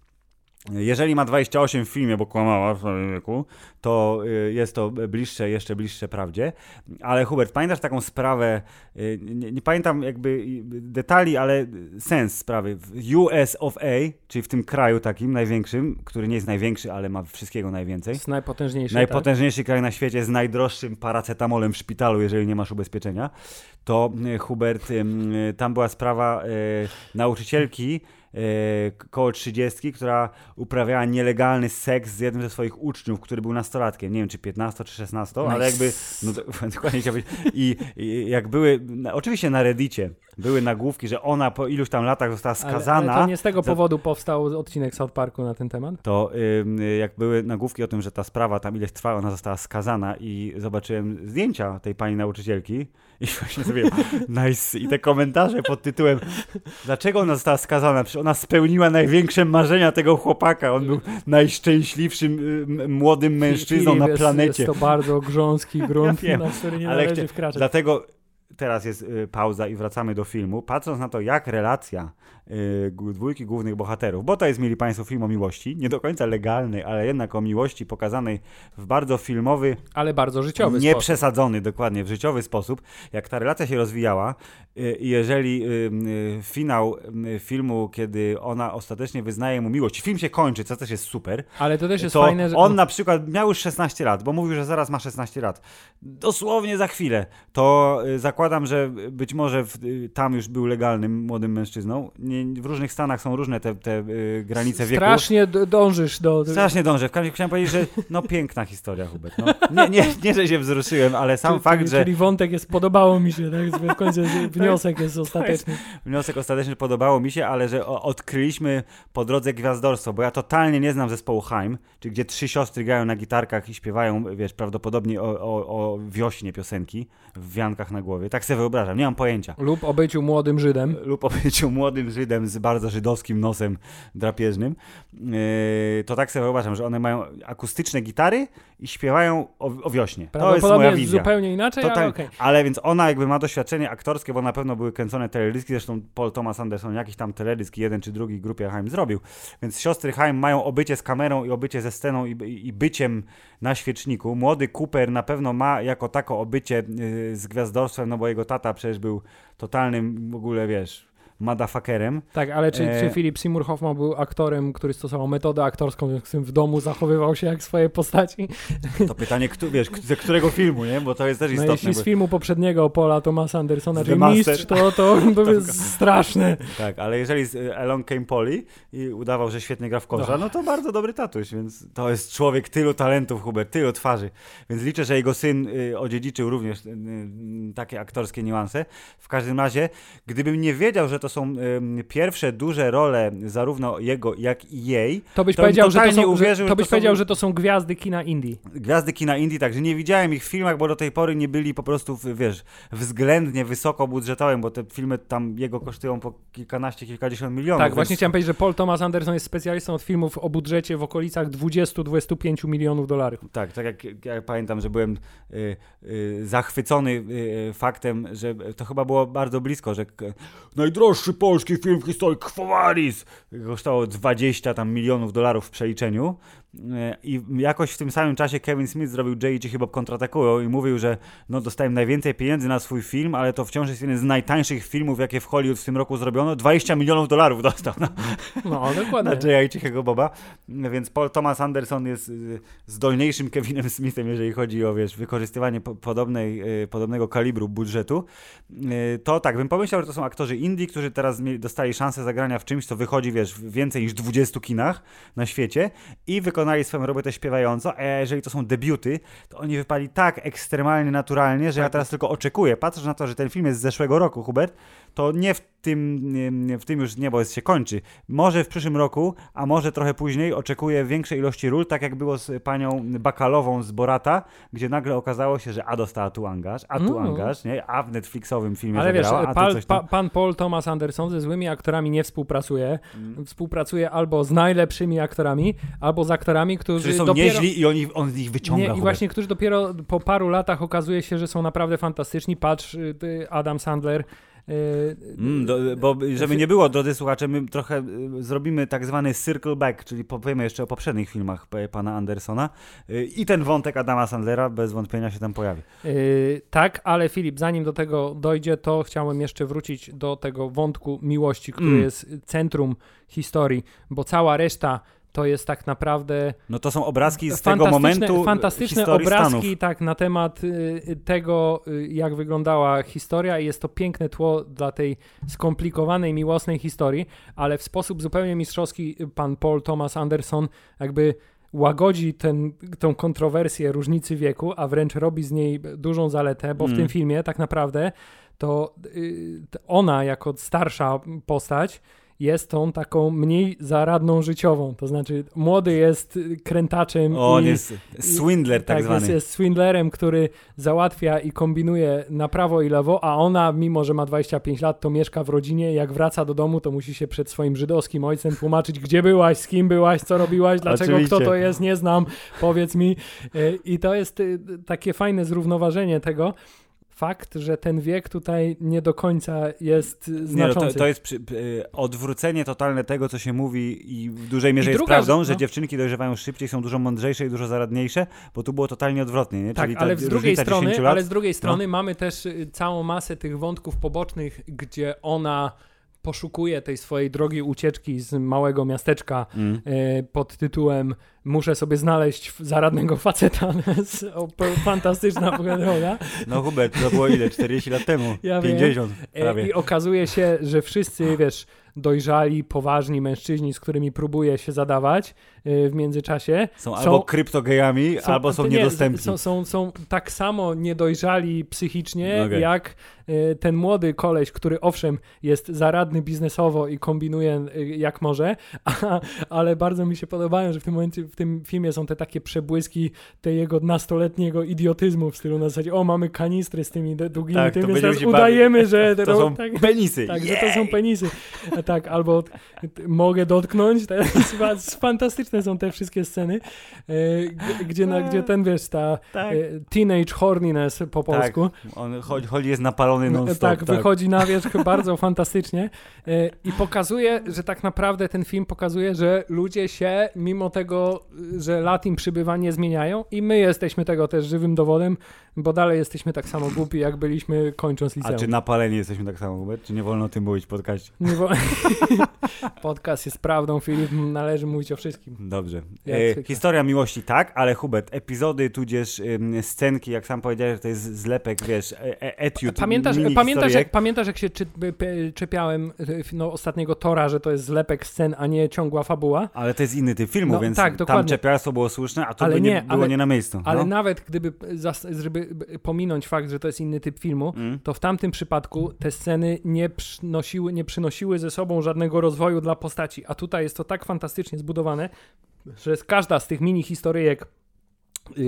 A: Jeżeli ma 28 w filmie, bo kłamała w swoim wieku, to y, jest to bliższe, jeszcze bliższe prawdzie. Ale Hubert, pamiętasz taką sprawę, y, nie, nie, pamiętam jakby detali, ale sens sprawy. W US of A, czyli w tym kraju takim największym, który nie jest największy, ale ma wszystkiego najwięcej.
B: Jest najpotężniejszy.
A: Najpotężniejszy tak? kraj na świecie z najdroższym paracetamolem w szpitalu, jeżeli nie masz ubezpieczenia. To y, Hubert, tam była sprawa nauczycielki, koło 30, która uprawiała nielegalny seks z jednym ze swoich uczniów, który był nastolatkiem. Nie wiem, czy 15 czy 16, nice. ale jakby. No, dokładnie chciałbym. I, I jak były. Oczywiście na Reddicie były nagłówki, że ona po iluś tam latach została skazana. Ale,
B: ale to nie z tego powodu za... powstał odcinek South Parku na ten temat?
A: To y, jak były nagłówki o tym, że ta sprawa tam ileś trwała, ona została skazana i zobaczyłem zdjęcia tej pani nauczycielki i właśnie sobie nice i te komentarze pod tytułem dlaczego ona została skazana? Przecież ona spełniła największe marzenia tego chłopaka. On był najszczęśliwszym y, młodym mężczyzną na planecie. Jest,
B: to bardzo grząski grunt, ja na który nie należy wkraczać.
A: Dlatego teraz jest y, pauza i wracamy do filmu. Patrząc na to, jak relacja dwójki głównych bohaterów, bo to jest, mieli Państwo, film o miłości, nie do końca legalny, ale jednak o miłości pokazanej w bardzo filmowy,
B: ale bardzo życiowy
A: nie sposób. przesadzony dokładnie w życiowy sposób, jak ta relacja się rozwijała y, i jeżeli finał filmu, kiedy ona ostatecznie wyznaje mu miłość, film się kończy, co też jest super.
B: Ale to też jest to fajne, że...
A: on na przykład miał już 16 lat, bo mówił, że zaraz ma 16 lat. Dosłownie za chwilę. To zakłada zakładam, że być może w, tam już był legalnym młodym mężczyzną. Nie, w różnych stanach są różne te, te y, granice wieku.
B: Strasznie dążysz do...
A: Strasznie dążę. W każdym chciałem powiedzieć, że no piękna historia, Hubert. No. Nie, nie, nie, że się wzruszyłem, ale sam czyli, fakt,
B: czyli,
A: że...
B: Czyli wątek jest, podobało mi się, tak? W końcu wniosek jest ostateczny.
A: Wniosek ostateczny podobało mi się, ale że odkryliśmy po drodze gwiazdorstwo, bo ja totalnie nie znam zespołu Haim, czy gdzie trzy siostry grają na gitarkach i śpiewają, wiesz, prawdopodobnie o, o, o wiośnie piosenki w wiankach na głowie. Tak sobie wyobrażam, nie mam pojęcia.
B: Lub o byciu młodym Żydem.
A: Lub o byciu młodym Żydem z bardzo żydowskim nosem drapieżnym. Yy, to tak sobie wyobrażam, że one mają akustyczne gitary i śpiewają o, o wiośnie. To jest moja wizja.
B: zupełnie inaczej, ale, okay.
A: ale więc ona jakby ma doświadczenie aktorskie, bo na pewno były kręcone teledyski, zresztą Paul Thomas Anderson jakiś tam teledysk jeden czy drugi grupie Haim zrobił. Więc siostry Haim mają obycie z kamerą i obycie ze sceną i, i, i byciem na świeczniku. Młody Cooper na pewno ma jako tako obycie yy, z gwiazdorstwem, no bo jego tata przecież był totalnym w ogóle, wiesz, motherfuckerem.
B: Tak, ale czy,
A: E,
B: czy Philip Seymour Hoffman był aktorem, który stosował metodę aktorską, w którym w domu zachowywał się jak swoje postaci?
A: To pytanie, kto, wiesz, ze którego filmu, nie? Bo to jest też
B: No
A: istotne.
B: jeśli z filmu poprzedniego Paula Thomasa Andersona, czyli. Mistrz, to, to, to jest straszne.
A: tak, ale jeżeli z e, Along Came Polly i udawał, że świetnie gra w kosza,
B: Och.
A: no to bardzo dobry tatuś, więc to jest człowiek tylu talentów, Hubert, tylu twarzy. Więc liczę, że jego syn y, odziedziczył również y, y, takie aktorskie niuanse. W każdym razie, gdybym nie wiedział, że to są y, pierwsze duże role zarówno jego, jak i jej,
B: To byś
A: To
B: powiedział, że to, są,
A: uwierzył,
B: że, to byś
A: to są-
B: powiedział, że to są gwiazdy kina indie.
A: gwiazdy kina indie, także nie widziałem ich w filmach, bo do tej pory nie byli po prostu, wiesz, względnie wysoko budżetowym, bo te filmy tam jego kosztują po kilkanaście, kilkadziesiąt milionów.
B: Tak,
A: więc-
B: właśnie chciałem powiedzieć, że Paul Thomas Anderson jest specjalistą od filmów o budżecie w okolicach 20-25 milionów dolarów.
A: Tak, tak jak ja pamiętam, że byłem y, y, zachwycony y, faktem, że to chyba było bardzo blisko, że k- najdroższy polski film w historii. Quo kosztowało 20 tam milionów dolarów w przeliczeniu i jakoś w tym samym czasie Kevin Smith zrobił Ci chyba kontratakują i mówił, że no dostałem najwięcej pieniędzy na swój film, ale to wciąż jest jeden z najtańszych filmów, jakie w Hollywood w tym roku zrobiono. 20 milionów dolarów dostał na,
B: No,
A: na
B: dokładnie.
A: I Cichego Boba, więc Paul Thomas Anderson jest y, zdolniejszym Kevinem Smithem, jeżeli chodzi o wiesz, wykorzystywanie po, podobnej, y, podobnego kalibru budżetu. Y, To tak, bym pomyślał, że to są aktorzy indie, którzy teraz dostali szansę zagrania w czymś, co wychodzi wiesz, w więcej niż 20 kinach na świecie i wykonali swoją robotę śpiewająco, a jeżeli to są debiuty, to oni wypali tak ekstremalnie naturalnie, że ja
B: Tak.
A: teraz tylko oczekuję, patrząc na to, że ten film jest z zeszłego roku, Hubert, to nie w tym, w tym już nie, bo jest się kończy. Może w przyszłym roku, a może trochę później oczekuję większej ilości ról, tak jak było z panią Bakalową z Borata, gdzie nagle okazało się, że a dostała tu angaż, a tu
B: Mm.
A: angaż, nie? a w Netflixowym filmie
B: Ale wiesz,
A: zagrała,
B: pal, pa, pan Paul Thomas Anderson ze złymi aktorami nie współpracuje.
A: Mm.
B: Współpracuje albo z najlepszymi aktorami, albo z aktorami, którzy,
A: Którzy są
B: dopiero...
A: nieźli i oni, on z nich wyciąga.
B: Nie, i właśnie, którzy dopiero po paru latach okazuje się, że są naprawdę fantastyczni. Patrz, y, Adam Sandler. Y,
A: Mm, do, bo żeby nie było, drodzy słuchacze, my trochę y, zrobimy tak zwany circle back, czyli powiemy jeszcze o poprzednich filmach pana Andersona y, i ten wątek Adama Sandlera bez wątpienia się tam pojawi.
B: Yy, tak, ale Filip, zanim do tego dojdzie, to chciałem jeszcze wrócić do tego wątku miłości, który
A: Mm.
B: jest centrum historii, bo cała reszta to jest tak naprawdę
A: No to są obrazki z tego
B: fantastyczne,
A: momentu
B: fantastyczne
A: historii
B: obrazki
A: Stanów.
B: tak na temat y, tego, y, jak wyglądała historia i jest to piękne tło dla tej skomplikowanej, miłosnej historii, ale w sposób zupełnie mistrzowski pan Paul Thomas Anderson jakby łagodzi ten, tą kontrowersję różnicy wieku, a wręcz robi z niej dużą zaletę, bo w
A: Mm.
B: tym filmie tak naprawdę to ona jako starsza postać jest tą taką mniej zaradną życiową. To znaczy, młody jest krętaczem.
A: On
B: i,
A: jest swindler tak,
B: tak,
A: zwany.
B: jest, jest swindlerem, który załatwia i kombinuje na prawo i lewo, a ona, mimo że ma 25 lat, to mieszka w rodzinie. Jak wraca do domu, to musi się przed swoim żydowskim ojcem tłumaczyć, gdzie byłaś, z kim byłaś, co robiłaś, dlaczego,
A: Oczywiście.
B: kto to jest, nie znam, powiedz mi. Y, I to jest y, takie fajne zrównoważenie tego. Fakt, że ten wiek tutaj nie do końca jest y,
A: Nie, no,
B: znaczący.
A: to, to jest przy, y, odwrócenie totalne tego, co się mówi i w dużej mierze
B: I
A: jest
B: druga
A: prawdą,
B: z-
A: że
B: no.
A: dziewczynki dojrzewają szybciej, są dużo mądrzejsze i dużo zaradniejsze, bo tu było totalnie odwrotnie. Nie?
B: Tak,
A: Czyli ta
B: ale z drugiej strony,
A: 10 lat, No.
B: ale z drugiej strony mamy też y, całą masę tych wątków pobocznych, gdzie ona poszukuje tej swojej drogi ucieczki z małego miasteczka
A: Mm.
B: e, pod tytułem Muszę sobie znaleźć zaradnego faceta. o, Fantastyczna droga.
A: No Hubert, to było ile? 40 lat temu?
B: Ja wiem.
A: 50
B: E,
A: prawie.
B: I okazuje się, że wszyscy, wiesz, dojrzali, poważni mężczyźni, z którymi próbuje się zadawać e, w międzyczasie,
A: Są
B: są-
A: albo kryptogejami, albo są
B: nie,
A: niedostępni.
B: Są, są, są tak samo niedojrzali psychicznie,
A: Okej.
B: jak ten młody koleś, który owszem jest zaradny biznesowo i kombinuje e, jak może, a, ale bardzo mi się podobają, że w tym momencie, w tym filmie są te takie przebłyski tej jego nastoletniego idiotyzmu w stylu na zasadzie, o mamy kanistry z tymi długimi
A: Tak, to
B: tymi, teraz
A: bawić.
B: udajemy, że
A: To są
B: tak,
A: penisy.
B: tak, że to są penisy. Tak, albo mogę dotknąć. To fantastyczne są te wszystkie sceny, e, gdzie, na, gdzie ten, wiesz, ta
A: Tak.
B: e, teenage horniness po polsku.
A: On chodzi, chodzi jest napalony szalony non stop.
B: Tak,
A: Tak,
B: wychodzi na wierzch bardzo fantastycznie e, i pokazuje, że tak naprawdę ten film pokazuje, że ludzie się, mimo tego, że lat im przybywa, nie zmieniają i my jesteśmy tego też żywym dowodem, bo dalej jesteśmy tak samo głupi, jak byliśmy kończąc
A: A
B: liceum.
A: czy napaleni jesteśmy tak samo, Hubert? Czy nie wolno o tym mówić w podcaście?
B: Nie wo- Podcast jest prawdą, Filip, należy mówić o wszystkim.
A: Dobrze. E, historia miłości tak, ale Hubert, epizody tudzież ym, scenki, jak sam powiedziałeś, to jest zlepek, wiesz, e, e, etiud,
B: Pamiętasz, pamiętasz, jak, pamiętasz, jak się czy, p- p- czepiałem e, no, ostatniego Tora, że to jest zlepek scen, a nie ciągła fabuła?
A: Ale to jest inny typ filmu,
B: No,
A: więc
B: tak,
A: tam
B: dokładnie.
A: czepialstwo było słuszne, a to by nie,
B: nie,
A: było
B: ale-
A: nie na miejscu.
B: Ale
A: no.
B: nawet gdyby, zas- żeby pominąć fakt, że to jest inny typ filmu,
A: Mm.
B: to w tamtym przypadku te sceny nie przynosiły, nie przynosiły ze sobą żadnego rozwoju dla postaci. A tutaj jest to tak fantastycznie zbudowane, że każda z tych mini historyjek,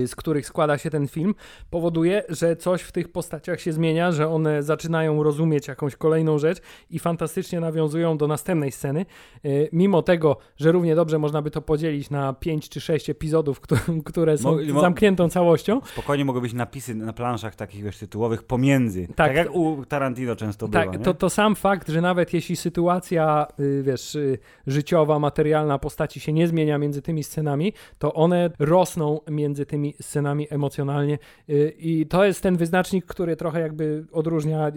B: z których składa się ten film, powoduje, że coś w tych postaciach się zmienia, że one zaczynają rozumieć jakąś kolejną rzecz i fantastycznie nawiązują do następnej sceny. Y, Mimo tego, że równie dobrze można by to podzielić na 5 czy 6 epizodów, które, są
A: Mo-
B: zamkniętą całością.
A: Spokojnie mogły być napisy na planszach takich wiesz, tytułowych pomiędzy. Tak,
B: Tak.
A: jak u Tarantino często
B: Tak,
A: bywa.
B: to, to sam fakt, że nawet jeśli sytuacja, y, wiesz, y, życiowa, materialna postaci się nie zmienia między tymi scenami, to one rosną między tymi scenami emocjonalnie y, i to jest ten wyznacznik, który trochę jakby odróżnia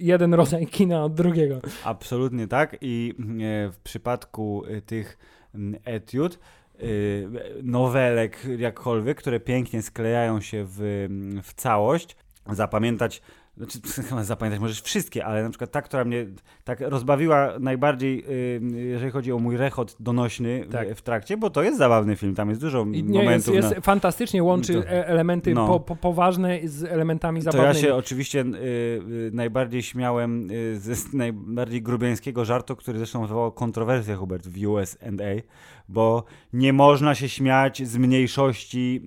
B: jeden rodzaj kina od drugiego.
A: Absolutnie tak. I e, w przypadku e, tych etiud, e, nowelek jakkolwiek, które pięknie sklejają się w, w całość, zapamiętać. Znaczy, zapamiętać możesz wszystkie, ale na przykład ta, która mnie tak rozbawiła najbardziej, jeżeli chodzi o mój rechot donośny w-
B: Tak.
A: w, trakcie, bo to jest zabawny film, tam jest dużo
B: I nie, jest,
A: momentów.
B: jest
A: na,
B: fantastycznie łączy
A: To-
B: e- elementy
A: no.
B: po, po, poważne z elementami
A: To ja
B: zabawnymi.
A: się oczywiście y, y, najbardziej śmiałem y, s- najbardziej grubieńskiego żartu, który zresztą wywołał kontrowersję, Hubert, w USA, bo nie można się śmiać z mniejszości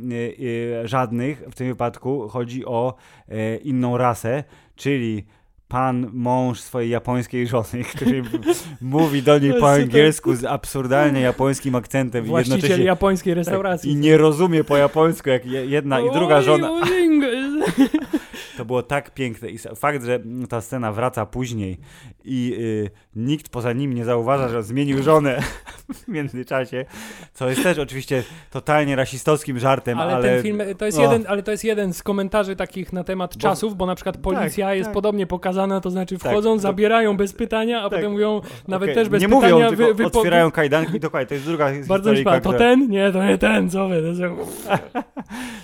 A: y, żadnych. W tym wypadku chodzi o y, inną rasę, czyli pan, mąż swojej japońskiej żony, który mówi do niej
B: To
A: po angielsku z absurdalnie japońskim akcentem
B: Właściciel
A: jednocześnie
B: japońskiej
A: tak,
B: restauracji.
A: i nie rozumie po japońsku, jak je- jedna i druga żona. To było tak piękne i fakt, że ta scena wraca później i y, nikt poza nim nie zauważa, że on zmienił żonę w międzyczasie, co jest też oczywiście totalnie rasistowskim żartem, ale...
B: Ale, ten film, to jest
A: no.
B: jeden, ale to jest jeden z komentarzy takich na temat
A: Bo-
B: czasów, bo na przykład policja
A: Tak,
B: jest
A: tak.
B: podobnie pokazana, to znaczy
A: Tak,
B: wchodzą,
A: to-
B: zabierają bez pytania, a
A: Tak.
B: potem mówią nawet
A: Okej,
B: też bez
A: nie
B: pytania.
A: mówią, tylko
B: wy- wypo-
A: otwierają kajdanki, dokładnie, to jest druga
B: Bardzo się to ten? Nie, to nie ten, co wy? To.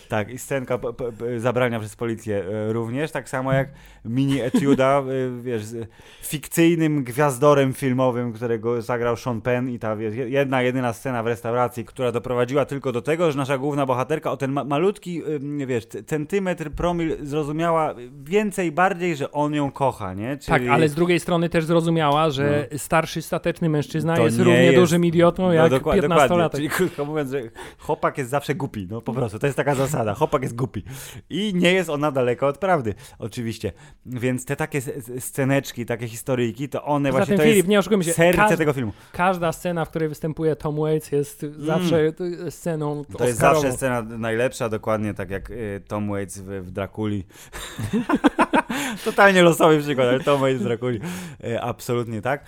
A: Tak, i scenka p- p- zabrania przez policję e, również, tak samo jak mini etiuda, e, wiesz, z fikcyjnym gwiazdorem filmowym, którego zagrał Sean Penn i ta wiesz, jedna, jedyna scena w restauracji, która doprowadziła tylko do tego, że nasza główna bohaterka o ten ma malutki, e, wiesz, centymetr, promil zrozumiała więcej, bardziej, że on ją kocha, nie?
B: Tak, ale z drugiej strony też zrozumiała, że starszy, stateczny mężczyzna
A: To
B: jest
A: nie
B: równie
A: jest-
B: dużym idiotą
A: No,
B: jak
A: dokładnie,
B: 15-latek.
A: Czyli krótko mówiąc, że chłopak jest zawsze głupi, no po prostu, to jest taka zasada, chłopak jest głupi. I nie jest ona daleko od prawdy, oczywiście. Więc te takie sceneczki, takie historyjki, to one
B: Poza
A: właśnie
B: tym,
A: to
B: Filip, nie oszukujmy się,
A: serce
B: każda,
A: tego filmu.
B: każda scena, w której występuje Tom Waits jest zawsze y, sceną
A: Mm. To jest
B: oscarową.
A: zawsze scena najlepsza, dokładnie tak jak y, Tom Waits w, w Drakuli. Totalnie losowy przykład, ale Tom Waits w Drakuli. Y, absolutnie tak.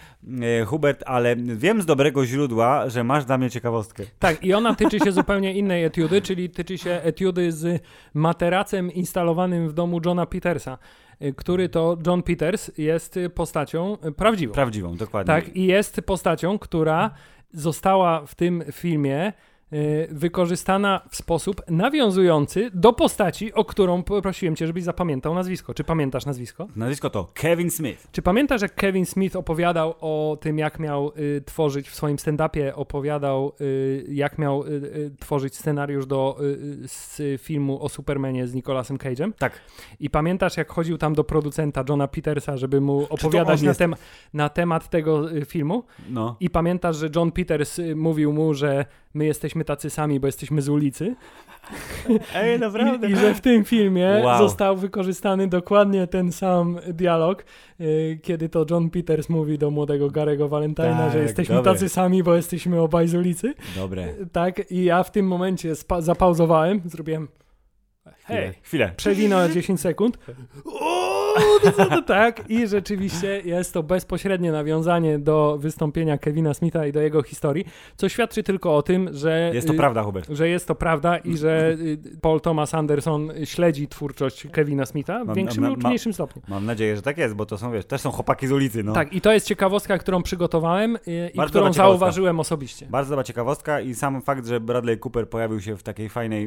A: Y, Hubert, ale wiem z dobrego źródła, że masz dla mnie ciekawostkę.
B: Tak, i ona tyczy się zupełnie innej etiudy, czyli tyczy się etiudy z materacem instalowanym w domu Johna Petersa, y, który to John Peters jest postacią prawdziwą.
A: Prawdziwą, dokładnie.
B: tak, i jest postacią, która została w tym filmie wykorzystana w sposób nawiązujący do postaci, o którą prosiłem cię, żebyś zapamiętał nazwisko. Czy pamiętasz nazwisko?
A: Nazwisko to Kevin Smith.
B: Czy pamiętasz, jak Kevin Smith opowiadał o tym, jak miał y, tworzyć w swoim stand-upie, opowiadał, y, jak miał y, y, tworzyć scenariusz do y, y, z filmu o Supermanie z Nicolasem Cage'em?
A: Tak.
B: I pamiętasz, jak chodził tam do producenta Johna Petersa, żeby mu opowiadać na, tem- na temat tego y, filmu?
A: No.
B: I pamiętasz, że John Peters y, mówił mu, że my jesteśmy tacy sami, bo jesteśmy z ulicy?
A: Ej,
B: I, I że w tym filmie
A: Wow.
B: został wykorzystany dokładnie ten sam dialog, y, kiedy to John Peters mówi do młodego Garego Valentina,
A: Tak,
B: że jesteśmy
A: dobre.
B: tacy sami, bo jesteśmy obaj z ulicy.
A: Dobre.
B: Tak, i ja w tym momencie zapauzowałem, zrobiłem
A: Chwilę.
B: hej,
A: Chwilę.
B: przewinął 10 sekund. O! Tak, i rzeczywiście jest to bezpośrednie nawiązanie do wystąpienia Kevina Smitha i do jego historii, co świadczy tylko o tym, że...
A: Jest to
B: y,
A: prawda, Hubert.
B: Że jest to prawda i że y, Paul Thomas Anderson śledzi twórczość Kevina Smitha w większym lub mniejszym stopniu.
A: Mam nadzieję, że tak jest, bo to są, wiesz, też są chłopaki z ulicy, no.
B: Tak, i to jest ciekawostka, którą przygotowałem y, i
A: Bardzo
B: którą zauważyłem osobiście.
A: Bardzo dobra ciekawostka i sam fakt, że Bradley Cooper pojawił się w takiej fajnej,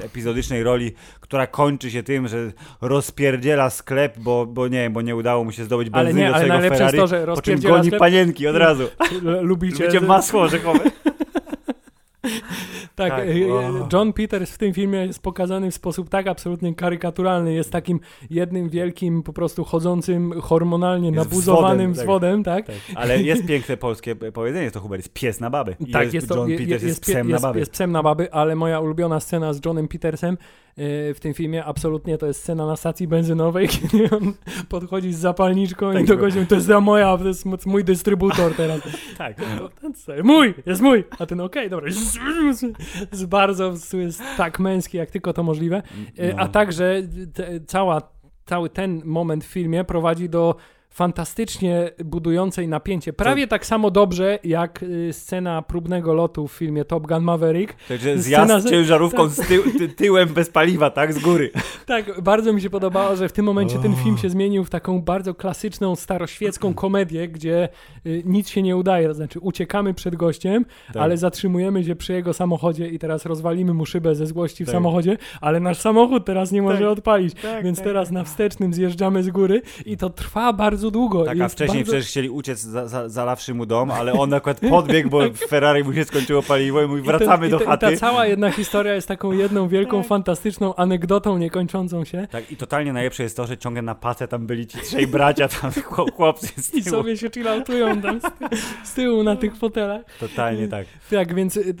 A: e, epizodycznej roli, która kończy się tym, że rozpierdziela sklep, bo, bo nie bo nie udało mu się zdobyć
B: Ale
A: benzyny
B: nie,
A: do
B: ale
A: swojego
B: jest
A: Ferrari,
B: to, że
A: po czym goni
B: sklep.
A: panienki od razu.
B: Lubicie?
A: Lubicie masło orzechowe?
B: Tak,
A: Tak,
B: y,
A: wow.
B: John Peters w tym filmie jest pokazany w sposób tak absolutnie karykaturalny. Jest takim jednym wielkim, po prostu chodzącym, hormonalnie
A: Jest
B: nabuzowanym
A: wzwodem, tak.
B: wzwodem, tak?
A: Ale jest piękne polskie powiedzenie, to Hubert, jest pies na baby. I
B: Tak, jest to,
A: John Peters jest,
B: pie-
A: psem
B: jest,
A: na baby.
B: jest psem na baby, ale moja ulubiona scena z Johnem Petersem w tym filmie absolutnie to jest scena na stacji benzynowej, kiedy on podchodzi z zapalniczką
A: Tak,
B: i do godziny, to jest za moja, to jest mój dystrybutor teraz.
A: tak.
B: To ten Mój, jest mój! A ten okej, dobra. Z bardzo jest tak męski, jak tylko to możliwe.
A: No.
B: A także te, cała, cały ten moment w filmie prowadzi do fantastycznie budującej napięcie. Prawie tak samo dobrze jak y, scena próbnego lotu w filmie Top Gun Maverick.
A: Także
B: Scena
A: zjazd
B: z-
A: ciężarówką z tył, ty, tyłem bez paliwa, tak? Z góry.
B: Tak, bardzo mi się podobało, że w tym momencie ten film się zmienił w taką bardzo klasyczną, staroświecką komedię, gdzie y, nic się nie udaje. To znaczy uciekamy przed gościem,
A: Tak.
B: ale zatrzymujemy się przy jego samochodzie i teraz rozwalimy mu szybę ze złości w
A: Tak.
B: samochodzie, ale nasz samochód teraz nie może
A: Tak.
B: odpalić.
A: Tak,
B: Więc
A: tak,
B: teraz na wstecznym zjeżdżamy z góry i to trwa bardzo długo.
A: Tak,
B: I
A: a wcześniej
B: bardzo...
A: przecież chcieli uciec, za, za, zalawszy mu dom, ale on akurat podbiegł, bo w Ferrari mu się skończyło paliwo i mówi,
B: I ten-
A: wracamy
B: i
A: do
B: ta-
A: chaty.
B: I ta cała jedna historia jest taką jedną wielką, fantastyczną anegdotą niekończącą się.
A: Tak, i totalnie najlepsze jest to, że ciągle na pacę tam byli ci trzej bracia, tam chłop- chłopcy z
B: I
A: tyłu.
B: sobie się chillautują tam z, ty- z tyłu na tych fotelach.
A: Totalnie tak.
B: Tak, więc y,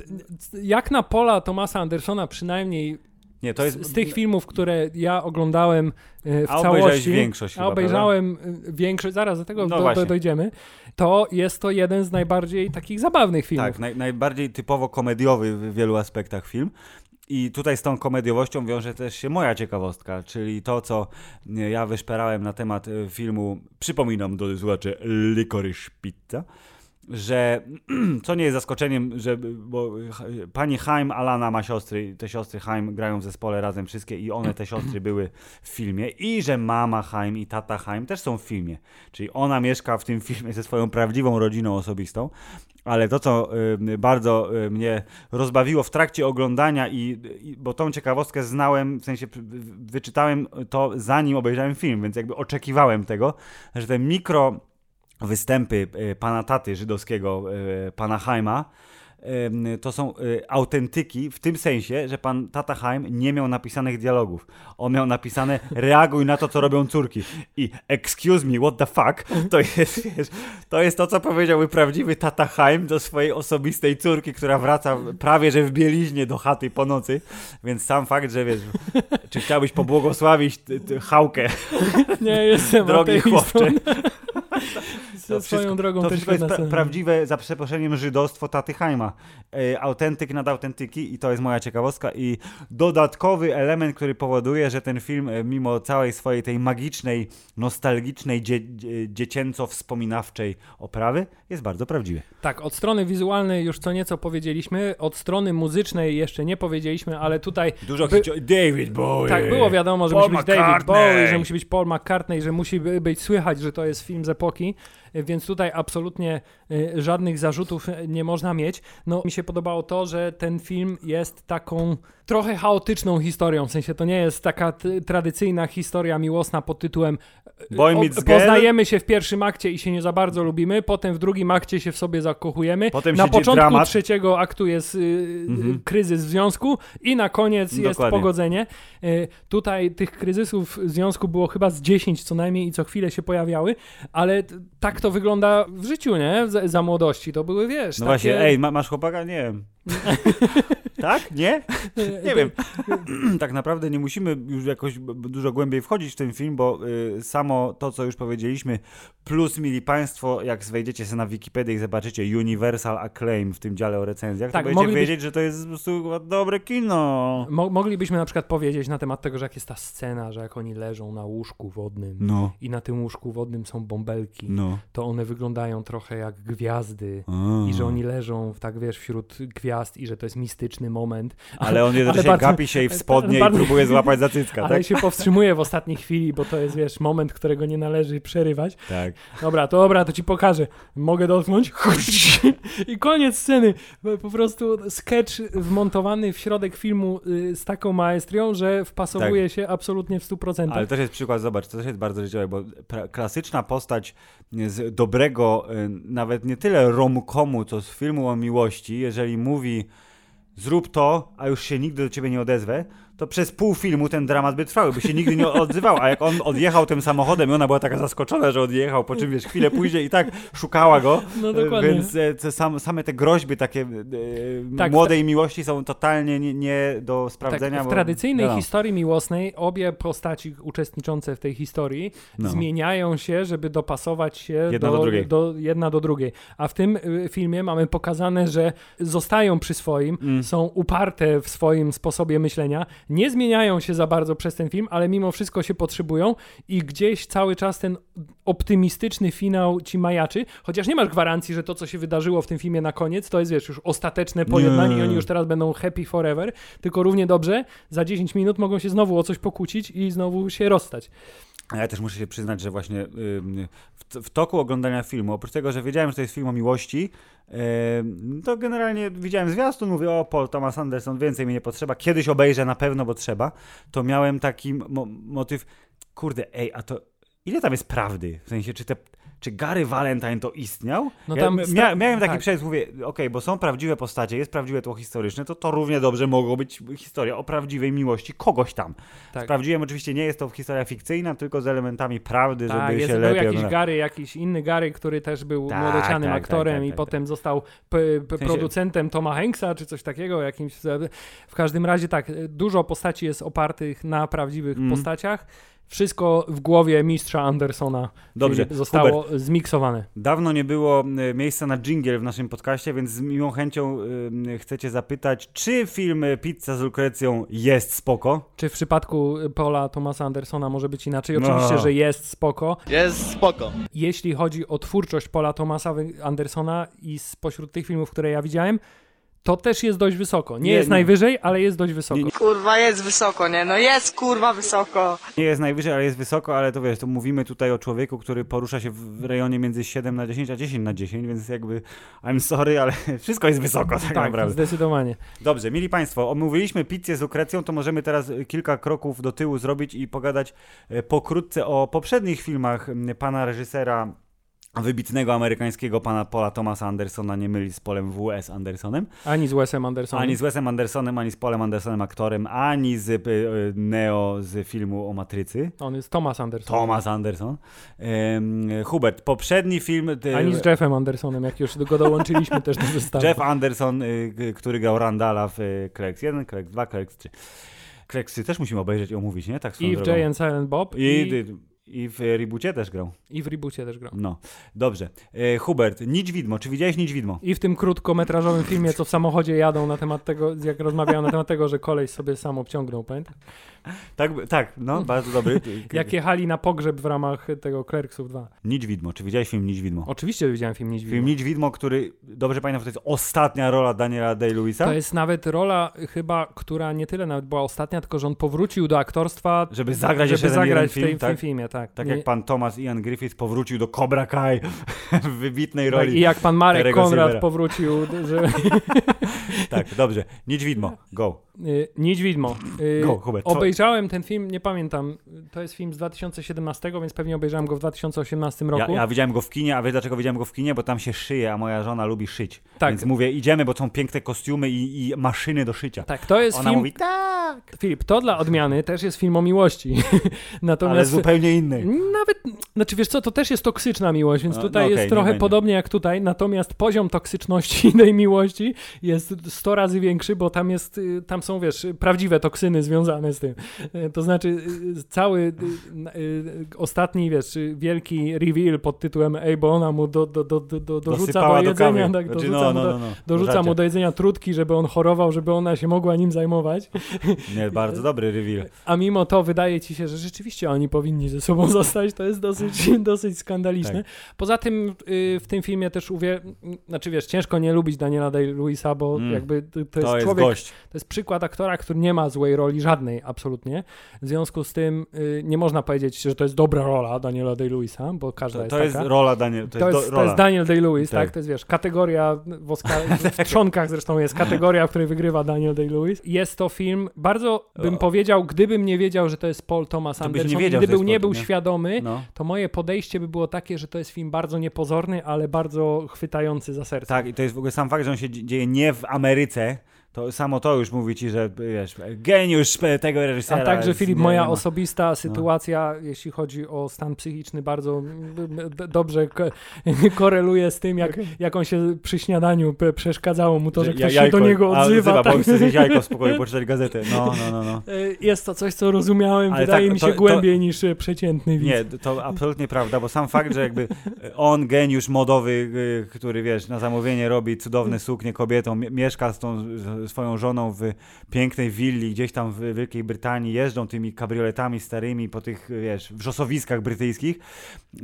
B: jak na pola Tomasa Andersona przynajmniej
A: Nie, to jest...
B: z, z tych filmów, które ja oglądałem y, w
A: A obejrzałeś
B: całości,
A: większość
B: a obejrzałem y, większość, zaraz do tego
A: No
B: do, dojdziemy, to jest to jeden z najbardziej takich zabawnych filmów.
A: Tak, naj, najbardziej typowo komediowy w wielu aspektach film. I tutaj z tą komediowością wiąże też się moja ciekawostka, czyli to, co e, ja wyszperałem na temat e, filmu, przypominam do słuchaczy, Licorice Pizza, że co nie jest zaskoczeniem, że bo pani Haim Alana ma siostry, te siostry Haim grają w zespole razem wszystkie i one te siostry były w filmie i że mama Haim i tata Haim też są w filmie. Czyli ona mieszka w tym filmie ze swoją prawdziwą rodziną osobistą, ale to, co y, bardzo y, mnie rozbawiło w trakcie oglądania, i, i, bo tą ciekawostkę znałem, w sensie wyczytałem to zanim obejrzałem film, więc jakby oczekiwałem tego, że te mikro występy y, pana taty żydowskiego, y, pana Haima, to są y, autentyki w tym sensie, że pan Tata Haim nie miał napisanych dialogów. On miał napisane reaguj na to, co robią córki. I excuse me, what the fuck? To jest, wiesz, to jest to, co powiedziałby prawdziwy Tata Haim do swojej osobistej córki, która wraca prawie, że w bieliźnie do chaty po nocy. Więc sam fakt, że wiesz, czy chciałbyś pobłogosławić ty, ty, Hałkę,
B: Nie jestem
A: drogi chłopcze. To
B: swoją
A: wszystko-
B: drogą
A: to
B: też
A: wszystko jest pra- prawdziwe, za przeproszeniem, żydostwo taty Haima. E, autentyk nad autentyki i to jest moja ciekawostka i dodatkowy element, który powoduje, że ten film, e, mimo całej swojej tej magicznej, nostalgicznej, dzie- dzie- dziecięco-wspominawczej oprawy, jest bardzo prawdziwy.
B: Tak, od strony wizualnej już co nieco powiedzieliśmy, od strony muzycznej jeszcze nie powiedzieliśmy, ale tutaj
A: Dużo
B: By-
A: David Bowie!
B: tak było wiadomo, że
A: Paul
B: musi być David
A: McCartney.
B: Bowie, że musi być Paul McCartney, że musi by- być słychać, że to jest film z epoki, więc tutaj absolutnie żadnych zarzutów y, nie można mieć. No mi się podobało to, że ten film jest taką trochę chaotyczną historią, w sensie to nie jest taka tradycyjna historia miłosna pod tytułem y,
A: Boy meets
B: poznajemy się w pierwszym akcie i się nie za bardzo lubimy, potem w drugim akcie się w sobie zakochujemy,
A: Potem
B: na początku
A: dramat.
B: trzeciego aktu jest y,
A: Mhm.
B: y, kryzys w związku i na koniec jest
A: Dokładnie.
B: pogodzenie. Y, tutaj tych kryzysów w związku było chyba z 10 co najmniej i co chwilę się pojawiały, ale tak to wygląda w życiu, nie? Za, za młodości to były, wiesz,
A: No
B: takie...
A: właśnie, ej, ma, masz chłopaka? Nie wiem. Tak? Nie? Nie wiem. tak naprawdę nie musimy już jakoś dużo głębiej wchodzić w ten film, bo y, samo to, co już powiedzieliśmy, plus mili Państwo, jak wejdziecie sobie na Wikipedię i zobaczycie Universal Acclaim w tym dziale o recenzjach, tak, to będziecie moglibyś... wiedzieć, że to jest po prostu dobre kino.
B: Mo moglibyśmy na przykład powiedzieć na temat tego, że jak jest ta scena, że jak oni leżą na łóżku wodnym no. i na tym łóżku wodnym są bąbelki, no. to one wyglądają trochę jak gwiazdy A. i że oni leżą tak, wiesz, wśród gwiazd i że to jest mistyczny moment.
A: Ale on jednocześnie bardzo, gapi się i w spodnie bardzo, i próbuje złapać za cycka,
B: Ale
A: tak?
B: się powstrzymuje w ostatniej chwili, bo to jest, wiesz, moment, którego nie należy przerywać.
A: Tak.
B: Dobra, to dobra, to ci pokażę. Mogę dotknąć? I koniec sceny. Po prostu sketch wmontowany w środek filmu y, z taką maestrią, że wpasowuje tak. się absolutnie w 100%.
A: Ale też jest przykład, zobacz, to też jest bardzo życiowe, bo klasyczna postać z dobrego, y, nawet nie tyle romkomu, co z filmu o miłości, jeżeli mówi zrób to, a już się nigdy do ciebie nie odezwę, to przez pół filmu ten dramat by trwał, by się nigdy nie odzywał. A jak on odjechał tym samochodem i ona była taka zaskoczona, że odjechał, po czym wiesz, chwilę później i tak szukała go. No dokładnie. Więc te, sam, same te groźby takie e, tak, młodej miłości są totalnie nie, nie do sprawdzenia. Tak,
B: w tradycyjnej no. historii miłosnej obie postaci uczestniczące w tej historii no. zmieniają się, żeby dopasować się jedna do, do, do, jedna do drugiej. A w tym y, filmie mamy pokazane, że zostają przy swoim, mm. są uparte w swoim sposobie myślenia, nie zmieniają się za bardzo przez ten film, ale mimo wszystko się potrzebują i gdzieś cały czas ten optymistyczny finał ci majaczy, chociaż nie masz gwarancji, że to, co się wydarzyło w tym filmie na koniec, to jest, wiesz, już ostateczne pojednanie nie. i oni już teraz będą happy forever, tylko równie dobrze za 10 minut mogą się znowu o coś pokłócić i znowu się rozstać.
A: Ja też muszę się przyznać, że właśnie w, toku oglądania filmu, oprócz tego, że wiedziałem, że to jest film o miłości, to generalnie widziałem zwiastun, mówię, o Paul Thomas Anderson, więcej mi nie potrzeba, kiedyś obejrzę na pewno, bo trzeba, to miałem taki mo motyw, kurde, ej, a to ile tam jest prawdy? W sensie, czy te czy Gary Valentine to istniał? No tam ja, miałem taki tak. przejazd, mówię, okej, okay, bo są prawdziwe postacie, jest prawdziwe tło historyczne, to to równie dobrze mogło być historia o prawdziwej miłości kogoś tam. Tak. Sprawdziłem, oczywiście nie jest to historia fikcyjna, tylko z elementami prawdy, tak, żeby jest, się
B: był
A: lepiej...
B: jakiś Gary, jakiś inny Gary, który też był tak, młodocianym tak, aktorem tak, i tak, potem został producentem Toma Hanksa, czy coś takiego, jakimś... W każdym razie tak, dużo postaci jest opartych na prawdziwych mm. postaciach, wszystko w głowie mistrza Andersona Dobrze. zostało Hubert, zmiksowane.
A: Dawno nie było e, miejsca na jingle w naszym podcaście, więc z miłą chęcią y, chcecie zapytać, czy film Pizza z Lukrecją jest spoko?
B: Czy w przypadku Paula Thomasa Andersona może być inaczej? No. Oczywiście, no. że jest spoko.
C: Jest spoko.
B: Jeśli chodzi o twórczość Paula Thomasa Andersona i spośród tych filmów, które ja widziałem, to też jest dość wysoko. Nie, nie jest nie. najwyżej, ale jest dość wysoko. Nie,
C: kurwa, jest wysoko, nie? No jest kurwa wysoko.
A: Nie jest najwyżej, ale jest wysoko, ale to wiesz, to mówimy tutaj o człowieku, który porusza się w rejonie między 7 na 10, a 10 na 10, więc jakby I'm sorry, ale wszystko jest wysoko tak, tak naprawdę.
B: zdecydowanie.
A: Dobrze, mili Państwo, omówiliśmy pizzę z Ukrecją, to możemy teraz kilka kroków do tyłu zrobić i pogadać e, pokrótce o poprzednich filmach pana reżysera wybitnego amerykańskiego pana Paula Thomasa Andersona nie myli z Polem W.S. Andersonem.
B: Ani z Wesem Andersonem.
A: Ani z Wesem Andersonem, ani z Polem Andersonem aktorem, ani z y, Neo z filmu o Matrycy.
B: On jest Thomas Anderson.
A: Thomas Anderson. Um, Hubert, poprzedni film...
B: Ani z Jeffem Andersonem, jak już go dołączyliśmy też do zestawu.
A: Jeff Anderson, y, który grał Randala w y, Clerks 1, Clerks 2, Clerks 3. Clerks 3 też musimy obejrzeć i omówić, nie? Tak
B: I w Jay and Silent Bob.
A: I, i... I w reboocie też grał.
B: I w reboocie też grał.
A: No, dobrze. E, Hubert, Nicz Widmo, czy widziałeś Nicz Widmo?
B: I w tym krótkometrażowym filmie, co w samochodzie jadą na temat tego, jak rozmawiają na temat tego, że koleś sobie sam obciągnął, pamiętasz?
A: Tak, tak, no, bardzo dobry.
B: Jak jechali na pogrzeb w ramach tego Clerksów 2.
A: Nicz Widmo, czy widziałeś film Nicz Widmo?
B: Oczywiście widziałem film Nicz Widmo.
A: Film Nicz Widmo, który, dobrze pamiętam, to jest ostatnia rola Daniela Day-Lewisa?
B: To jest nawet rola chyba, która nie tyle nawet była ostatnia, tylko że on powrócił do aktorstwa,
A: żeby zagrać,
B: żeby zagrać w,
A: film,
B: tym,
A: tak?
B: filmie, tak.
A: Tak nie... jak pan Thomas Ian Griffith powrócił do Cobra Kai w wybitnej roli. Tak,
B: I jak pan Marek Konrad powrócił, że...
A: tak, dobrze. Nicz Widmo, go.
B: Y, Niedźwidmo. Y, Go, Hubert, obejrzałem ten film, nie pamiętam, to jest film z 2017, więc pewnie obejrzałem go w 2018 roku.
A: Ja, ja widziałem go w kinie, a wiesz dlaczego widziałem go w kinie? Bo tam się szyje, a moja żona lubi szyć. Tak. Więc mówię, idziemy, bo są piękne kostiumy i, i maszyny do szycia.
B: Tak, to jest
A: Ona
B: film...
A: mówi, tak!
B: Filip, to dla odmiany też jest film o miłości.
A: Natomiast... Ale zupełnie inny.
B: Nawet, Znaczy wiesz co, to też jest toksyczna miłość, więc
A: No,
B: tutaj
A: no okej,
B: jest trochę podobnie jak tutaj, natomiast poziom toksyczności tej miłości jest 100 razy większy, bo tam jest, y, tam są wiesz, prawdziwe toksyny związane z tym. Y, To znaczy y, cały ostatni, wiesz, wielki reveal pod tytułem ej, bo ona mu do, do, do, do, do, dorzuca
A: Dosypała
B: do jedzenia, tak,
A: Znaczy,
B: dorzuca,
A: no,
B: mu,
A: no,
B: do, dorzuca mu do jedzenia trutki, żeby on chorował, żeby ona się mogła nim zajmować.
A: Nie, bardzo dobry reveal.
B: A mimo to wydaje ci się, że rzeczywiście oni powinni ze sobą zostać. To jest dosyć, dosyć skandaliczne.
A: Tak.
B: Poza tym y, w tym filmie też uwie... Znaczy wiesz, ciężko nie lubić Daniela Day-Lewisa, bo
A: Mm.
B: jakby to, to jest
A: To
B: człowiek, to jest przykład aktora, który nie ma złej roli żadnej, absolutnie. W związku z tym y, nie można powiedzieć, że to jest dobra rola Daniela Day-Lewisa, bo każda
A: To,
B: jest
A: to jest
B: taka.
A: rola Daniel. To,
B: To
A: jest, do,
B: to
A: rola.
B: jest Daniel Day-Lewis, tak.
A: Tak.
B: To jest, wiesz, kategoria w, Oscar, w trzonkach zresztą jest kategoria, w której wygrywa Daniel Day-Lewis. Jest to film, bardzo bym
A: O.
B: powiedział, gdybym nie wiedział, że to jest Paul Thomas
A: To nie
B: Anderson,
A: jest
B: nie był
A: nie?
B: świadomy,
A: No.
B: to moje podejście by było takie, że to jest film bardzo niepozorny, ale bardzo chwytający za serce.
A: Tak, i to jest w ogóle sam fakt, że on się dzie- dzieje nie w Ameryce. To samo to już mówi ci, że wiesz, geniusz tego reżysera.
B: A także Filip, moja
A: ma.
B: osobista sytuacja, jeśli chodzi o stan psychiczny, bardzo dobrze ko- koreluje z tym, jak, jak on się przy śniadaniu przeszkadzało mu to, że
A: ja-
B: ktoś
A: jajko-
B: się do niego
A: a,
B: odzywa.
A: bo
B: tak.
A: chce zjeść jajko w spokoju, poczytać gazetę. No, no, no, no.
B: E, Jest to coś, co rozumiałem,
A: Ale
B: wydaje
A: tak,
B: mi się
A: to- to-
B: głębiej niż e, przeciętny widz.
A: Nie, to absolutnie prawda, bo sam fakt, że jakby on, geniusz modowy, który wiesz, na zamówienie robi cudowne suknie kobietom, mie- mieszka z tą swoją żoną w pięknej willi gdzieś tam w Wielkiej Brytanii, jeżdżą tymi kabrioletami starymi po tych, wiesz, wrzosowiskach brytyjskich.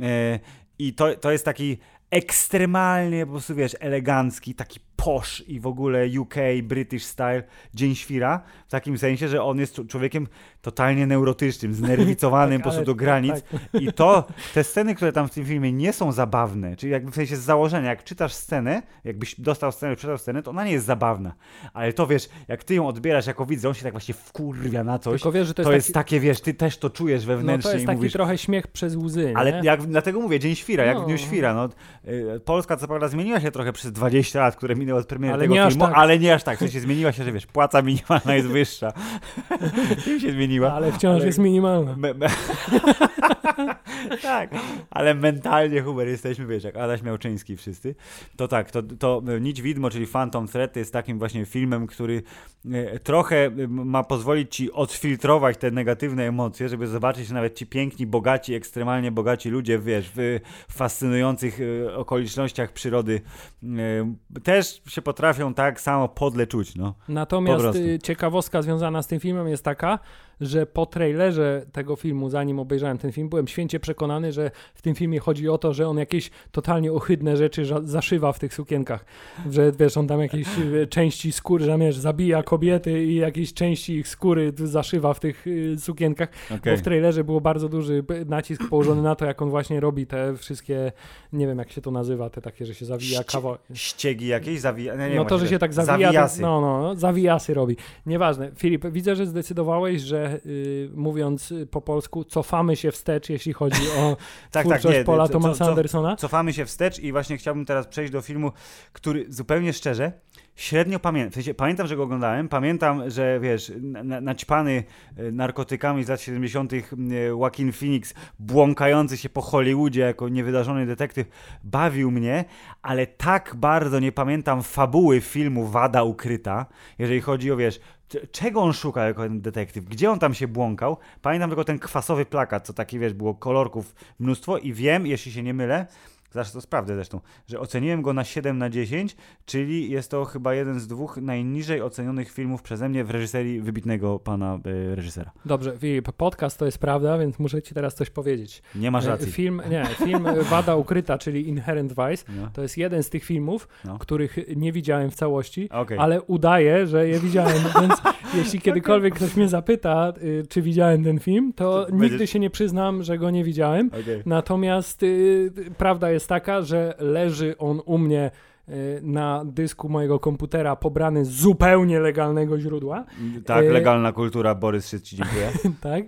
A: E, I to, to jest taki ekstremalnie po prostu, wiesz, elegancki, taki posh i w ogóle UK, British style Dzień Świra, w takim sensie, że on jest człowiekiem totalnie neurotycznym, znerwicowanym
B: Tak,
A: po prostu
B: ale-
A: do granic
B: tak.
A: i to, te sceny, które tam w tym filmie nie są zabawne, czyli jakby w sensie z założenia, jak czytasz scenę, jakbyś dostał scenę, czytał scenę, to ona nie jest zabawna, ale to wiesz, jak ty ją odbierasz jako widz, on się tak właśnie wkurwia na coś,
B: Tylko wiesz, że to
A: to,
B: jest,
A: jest
B: taki,
A: takie, wiesz, ty też to czujesz
B: no,
A: wewnętrznie
B: to jest taki
A: mówisz,
B: trochę śmiech przez łzy,
A: ale
B: nie?
A: jak, dlatego mówię, Dzień Świra, jak
B: No.
A: w Dniu Świra. No, y, Polska co prawda zmieniła się trochę przez 20 lat, które od premiery
B: Ale
A: tego
B: nie aż
A: filmu,
B: tak.
A: ale nie aż tak. W sensie zmieniła się, że wiesz, płaca minimalna jest wyższa. Tym się zmieniła.
B: Ale wciąż
A: Ale-
B: jest minimalna.
A: Me, me... tak, ale mentalnie Huber jesteśmy, wiesz, jak Adaś Miałczyński wszyscy. To tak, to, to Nić Widmo, czyli Phantom Thread jest takim właśnie filmem, który e, trochę e, ma pozwolić ci odfiltrować te negatywne emocje, żeby zobaczyć, że nawet ci piękni, bogaci, ekstremalnie bogaci ludzie, wiesz, w fascynujących e, okolicznościach przyrody też się potrafią tak samo podle czuć, no.
B: Natomiast y, ciekawostka związana z tym filmem jest taka, że po trailerze tego filmu, zanim obejrzałem ten film, byłem święcie przekonany, że w tym filmie chodzi o to, że on jakieś totalnie ohydne rzeczy zaszywa w tych sukienkach. Że wiesz, on tam jakieś y, części skóry, że wiesz, zabija kobiety i jakieś części ich skóry zaszywa w tych y, sukienkach.
A: Okej.
B: Bo w trailerze było bardzo duży nacisk położony na to, jak on właśnie robi te wszystkie, nie wiem jak się to nazywa, te takie, że się zawija
A: Ści-
B: kawał.
A: Ściegi jakieś, zawija... Nie, nie
B: No to, że się tak zawija,
A: Zawijasy.
B: no, no, no, zawijasy robi. Nieważne. Filip, widzę, że zdecydowałeś, że y, mówiąc y, po polsku, cofamy się wstecz, jeśli chodzi o
A: tak,
B: twórczość
A: nie,
B: Paula
A: co-
B: Thomasa
A: co-
B: Andersona.
A: Cofamy się wstecz i właśnie chciałbym teraz przejść do filmu, który zupełnie szczerze średnio pamiętam. W sensie, pamiętam, że go oglądałem, pamiętam, że wiesz, na, na, naćpany e, narkotykami z lat 70. e, Joaquin Phoenix, błąkający się po Hollywoodzie jako niewydarzony detektyw, bawił mnie, ale tak bardzo nie pamiętam fabuły filmu Wada Ukryta, jeżeli chodzi o, wiesz, czego on szuka jako ten detektyw, gdzie on tam się błąkał. Pamiętam tylko ten kwasowy plakat, co taki, wiesz, było kolorków mnóstwo i wiem, jeśli się nie mylę, Zaraz to sprawdzę zresztą, że oceniłem go na 7 na 10, czyli jest to chyba jeden z dwóch najniżej ocenionych filmów przeze mnie w reżyserii wybitnego pana e, reżysera.
B: Dobrze, Filip, podcast to jest prawda, więc muszę ci teraz coś powiedzieć.
A: Nie masz
B: E,
A: racji.
B: Film, nie, film Wada Ukryta, czyli Inherent Vice,
A: No.
B: to jest jeden z tych filmów,
A: No.
B: których nie widziałem w całości,
A: Okej.
B: ale udaję, że je widziałem, więc jeśli kiedykolwiek ktoś mnie zapyta, y, czy widziałem ten film, to
A: To
B: nigdy się nie przyznam, że go nie widziałem.
A: Okej.
B: Natomiast y, prawda jest taka, że leży on u mnie na dysku mojego komputera pobrany z zupełnie legalnego źródła.
A: Tak,
B: Y,
A: legalna kultura, Borys się ci dziękuję.
B: tak.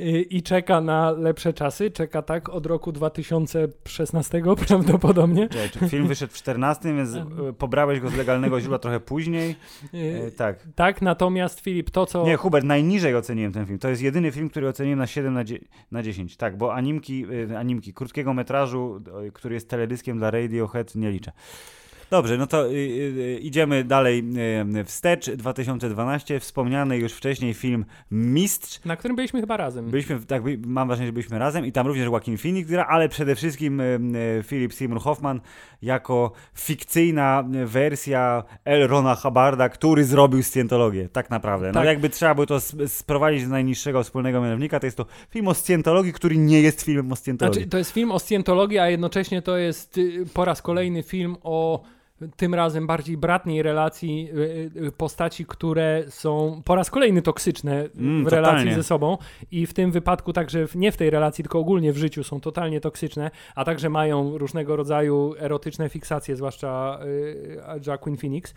B: Y, I czeka na lepsze czasy. Czeka tak od roku 2016 prawdopodobnie.
A: Czy Film wyszedł w 14, więc pobrałeś go z legalnego źródła trochę później.
B: Y,
A: tak.
B: Tak, natomiast Filip, to co.
A: Nie, Hubert, najniżej oceniłem ten film. To jest jedyny film, który oceniłem na 7 na, dzie- na 10. Tak, bo animki, y, animki krótkiego metrażu, y, który jest teledyskiem dla Radiohead, nie liczę. Dobrze, no to y, y, idziemy dalej y, wstecz. 2012, wspomniany już wcześniej film Mistrz.
B: Na którym byliśmy chyba razem.
A: Byliśmy, tak, mam wrażenie, że byliśmy razem i tam również Joaquin Phoenix gra, ale przede wszystkim Philip Seymour Hoffman jako fikcyjna wersja L. Rona Hubbarda, który zrobił Scientologię, tak naprawdę. No
B: Tak.
A: jakby trzeba by to sp- sprowadzić do najniższego wspólnego mianownika, to jest to film o Scientologii, który nie jest filmem o Scientologii.
B: Znaczy, to jest film o Scientologii, a jednocześnie to jest po raz kolejny film o tym razem bardziej bratniej relacji y, y, postaci, które są po raz kolejny toksyczne
A: Mm,
B: w relacji
A: totalnie.
B: ze sobą i w tym wypadku także w, nie w tej relacji, tylko ogólnie w życiu są totalnie toksyczne, a także mają różnego rodzaju erotyczne fiksacje, zwłaszcza y, Joaquin Phoenix y,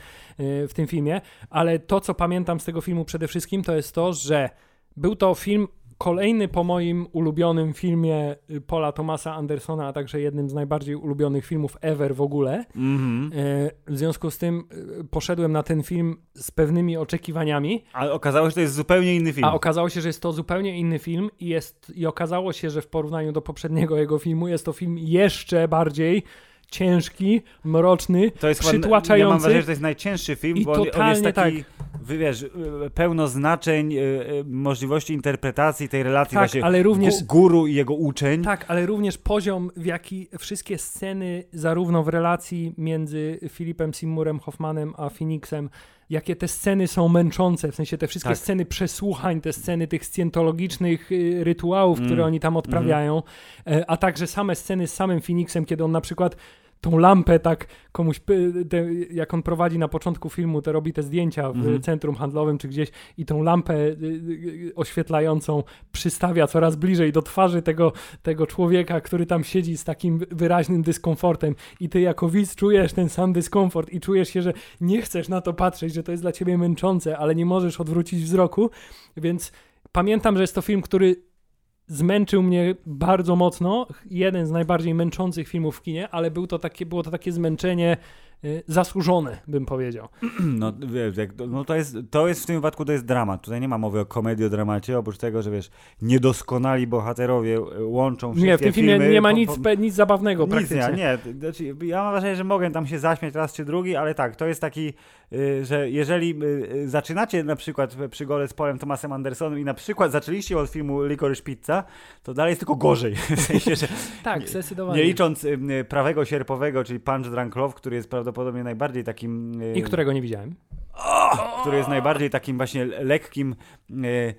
B: w tym filmie, ale to, co pamiętam z tego filmu przede wszystkim, to jest to, że był to film kolejny po moim ulubionym filmie y, Paula Thomasa Andersona, a także jednym z najbardziej ulubionych filmów ever w ogóle.
A: Mhm.
B: E, W związku z tym y, poszedłem na ten film z pewnymi oczekiwaniami,
A: Ale okazało się, że to jest zupełnie inny film.
B: a okazało się, że jest to zupełnie inny film i, jest, i okazało się, że w porównaniu do poprzedniego jego filmu jest to film jeszcze bardziej ciężki, mroczny,
A: To jest chyba, ja mam
B: przytłaczający.
A: wrażenie, że to jest najcięższy film,
B: I
A: bo on, on jest taki, wy- wiesz, y, pełno znaczeń, y, y, możliwości interpretacji tej relacji
B: Tak,
A: właśnie
B: ale również-
A: gu- guru i jego uczeń.
B: Tak, ale również poziom, w jaki wszystkie sceny, zarówno w relacji między Filipem Seymourem Hoffmanem a Phoenixem, jakie te sceny są męczące, w sensie te wszystkie
A: Tak.
B: sceny przesłuchań, te sceny tych scjentologicznych y, rytuałów, które
A: Mm.
B: oni tam odprawiają, e, a także same sceny z samym Phoenixem, kiedy on na przykład tą lampę tak komuś, te, jak on prowadzi na początku filmu, to robi te zdjęcia w
A: Mhm.
B: centrum handlowym czy gdzieś i tą lampę y, y, oświetlającą przystawia coraz bliżej do twarzy tego, tego człowieka, który tam siedzi z takim wyraźnym dyskomfortem i ty jako widz czujesz ten sam dyskomfort i czujesz się, że nie chcesz na to patrzeć, że to jest dla ciebie męczące, ale nie możesz odwrócić wzroku, więc pamiętam, że jest to film, który zmęczył mnie bardzo mocno. Jeden z najbardziej męczących filmów w kinie, ale był to takie, było to takie zmęczenie zasłużone, bym powiedział.
A: No, wiesz, jak, no to, jest, to jest w tym wypadku to jest dramat. Tutaj nie ma mowy o komedii, o dramacie, oprócz tego, że wiesz, niedoskonali bohaterowie e, łączą wszystkie
B: Nie, w tym filmie
A: filmy
B: nie ma
A: po-
B: nic,
A: po-
B: pe- nic zabawnego
A: Nic
B: praktycznie.
A: nie, nie. Znaczy, ja mam wrażenie, że mogę tam się zaśmiać raz czy drugi, ale tak, to jest taki, y, że jeżeli y, y, zaczynacie na przykład przygodę z Polem Thomasem Andersonem i na przykład zaczęliście od filmu Licorice Pizza, to dalej jest tylko gorzej. W sensie, że
B: Tak, zdecydowanie.
A: nie licząc y, y, prawego sierpowego, czyli Punch Drunk Love, który jest prawdopodobnie najbardziej takim... y,
B: I którego nie widziałem.
A: który jest najbardziej takim właśnie lekkim, e, e,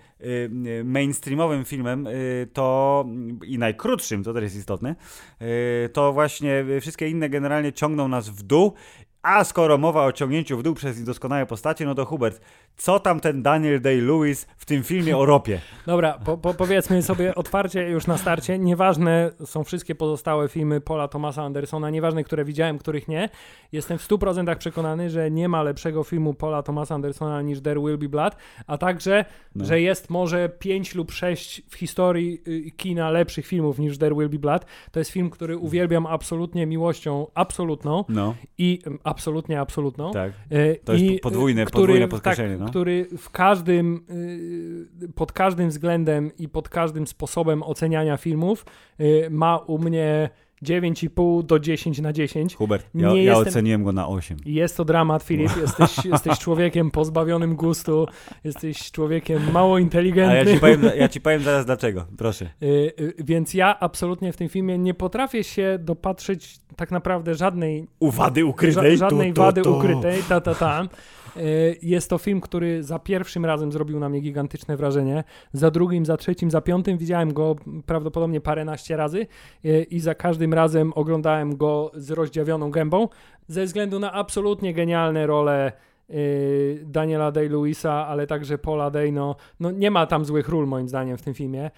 A: e, mainstreamowym filmem, e, to i najkrótszym, to też jest istotne, e, to właśnie wszystkie inne generalnie ciągną nas w dół. A skoro mowa o ciągnięciu w dół przez doskonałe postacie, no to Hubert, co tam ten Daniel Day-Lewis w tym filmie o ropie?
B: Dobra, po, po, powiedzmy sobie otwarcie już na starcie, nieważne są wszystkie pozostałe filmy Paula Thomasa Andersona, nieważne, które widziałem, których nie, jestem w 100% przekonany, że nie ma lepszego filmu Paula Thomasa Andersona niż There Will Be Blood, a także,
A: No.
B: że jest może 5 lub 6 w historii y, kina lepszych filmów niż There Will Be Blood. To jest film, który uwielbiam absolutnie miłością absolutną
A: No,
B: i mm, absolutnie absolutną.
A: tak.
B: E,
A: To jest
B: i,
A: podwójne-
B: e,
A: podwójne podkreślenie,
B: Tak,
A: no.
B: Który w każdym, y, pod każdym względem i pod każdym sposobem oceniania filmów ma u mnie 9,5 do 10 na 10.
A: Hubert, ja,
B: Nie
A: ja
B: jestem-
A: oceniłem go na 8.
B: I Jest to dramat, Filip. Jesteś, jesteś człowiekiem pozbawionym gustu, jesteś człowiekiem mało
A: A ja
B: inteligentnym.
A: ci, powiem, ja ci powiem zaraz dlaczego, proszę.
B: Y, y, Więc ja absolutnie w tym filmie nie potrafię się dopatrzeć tak naprawdę żadnej
A: U wady ukrytej.
B: Ża- żadnej
A: tu, tu,
B: wady
A: tu.
B: ukrytej, ta, ta, ta. Y, Jest to film, który za pierwszym razem zrobił na mnie gigantyczne wrażenie. Za drugim, za trzecim, za piątym widziałem go prawdopodobnie paręnaście razy y, i za każdym razem oglądałem go z rozdziawioną gębą ze względu na absolutnie genialne role y, Daniela Day-Lewisa, ale także Paula Dano. No nie ma tam złych ról moim zdaniem w tym filmie.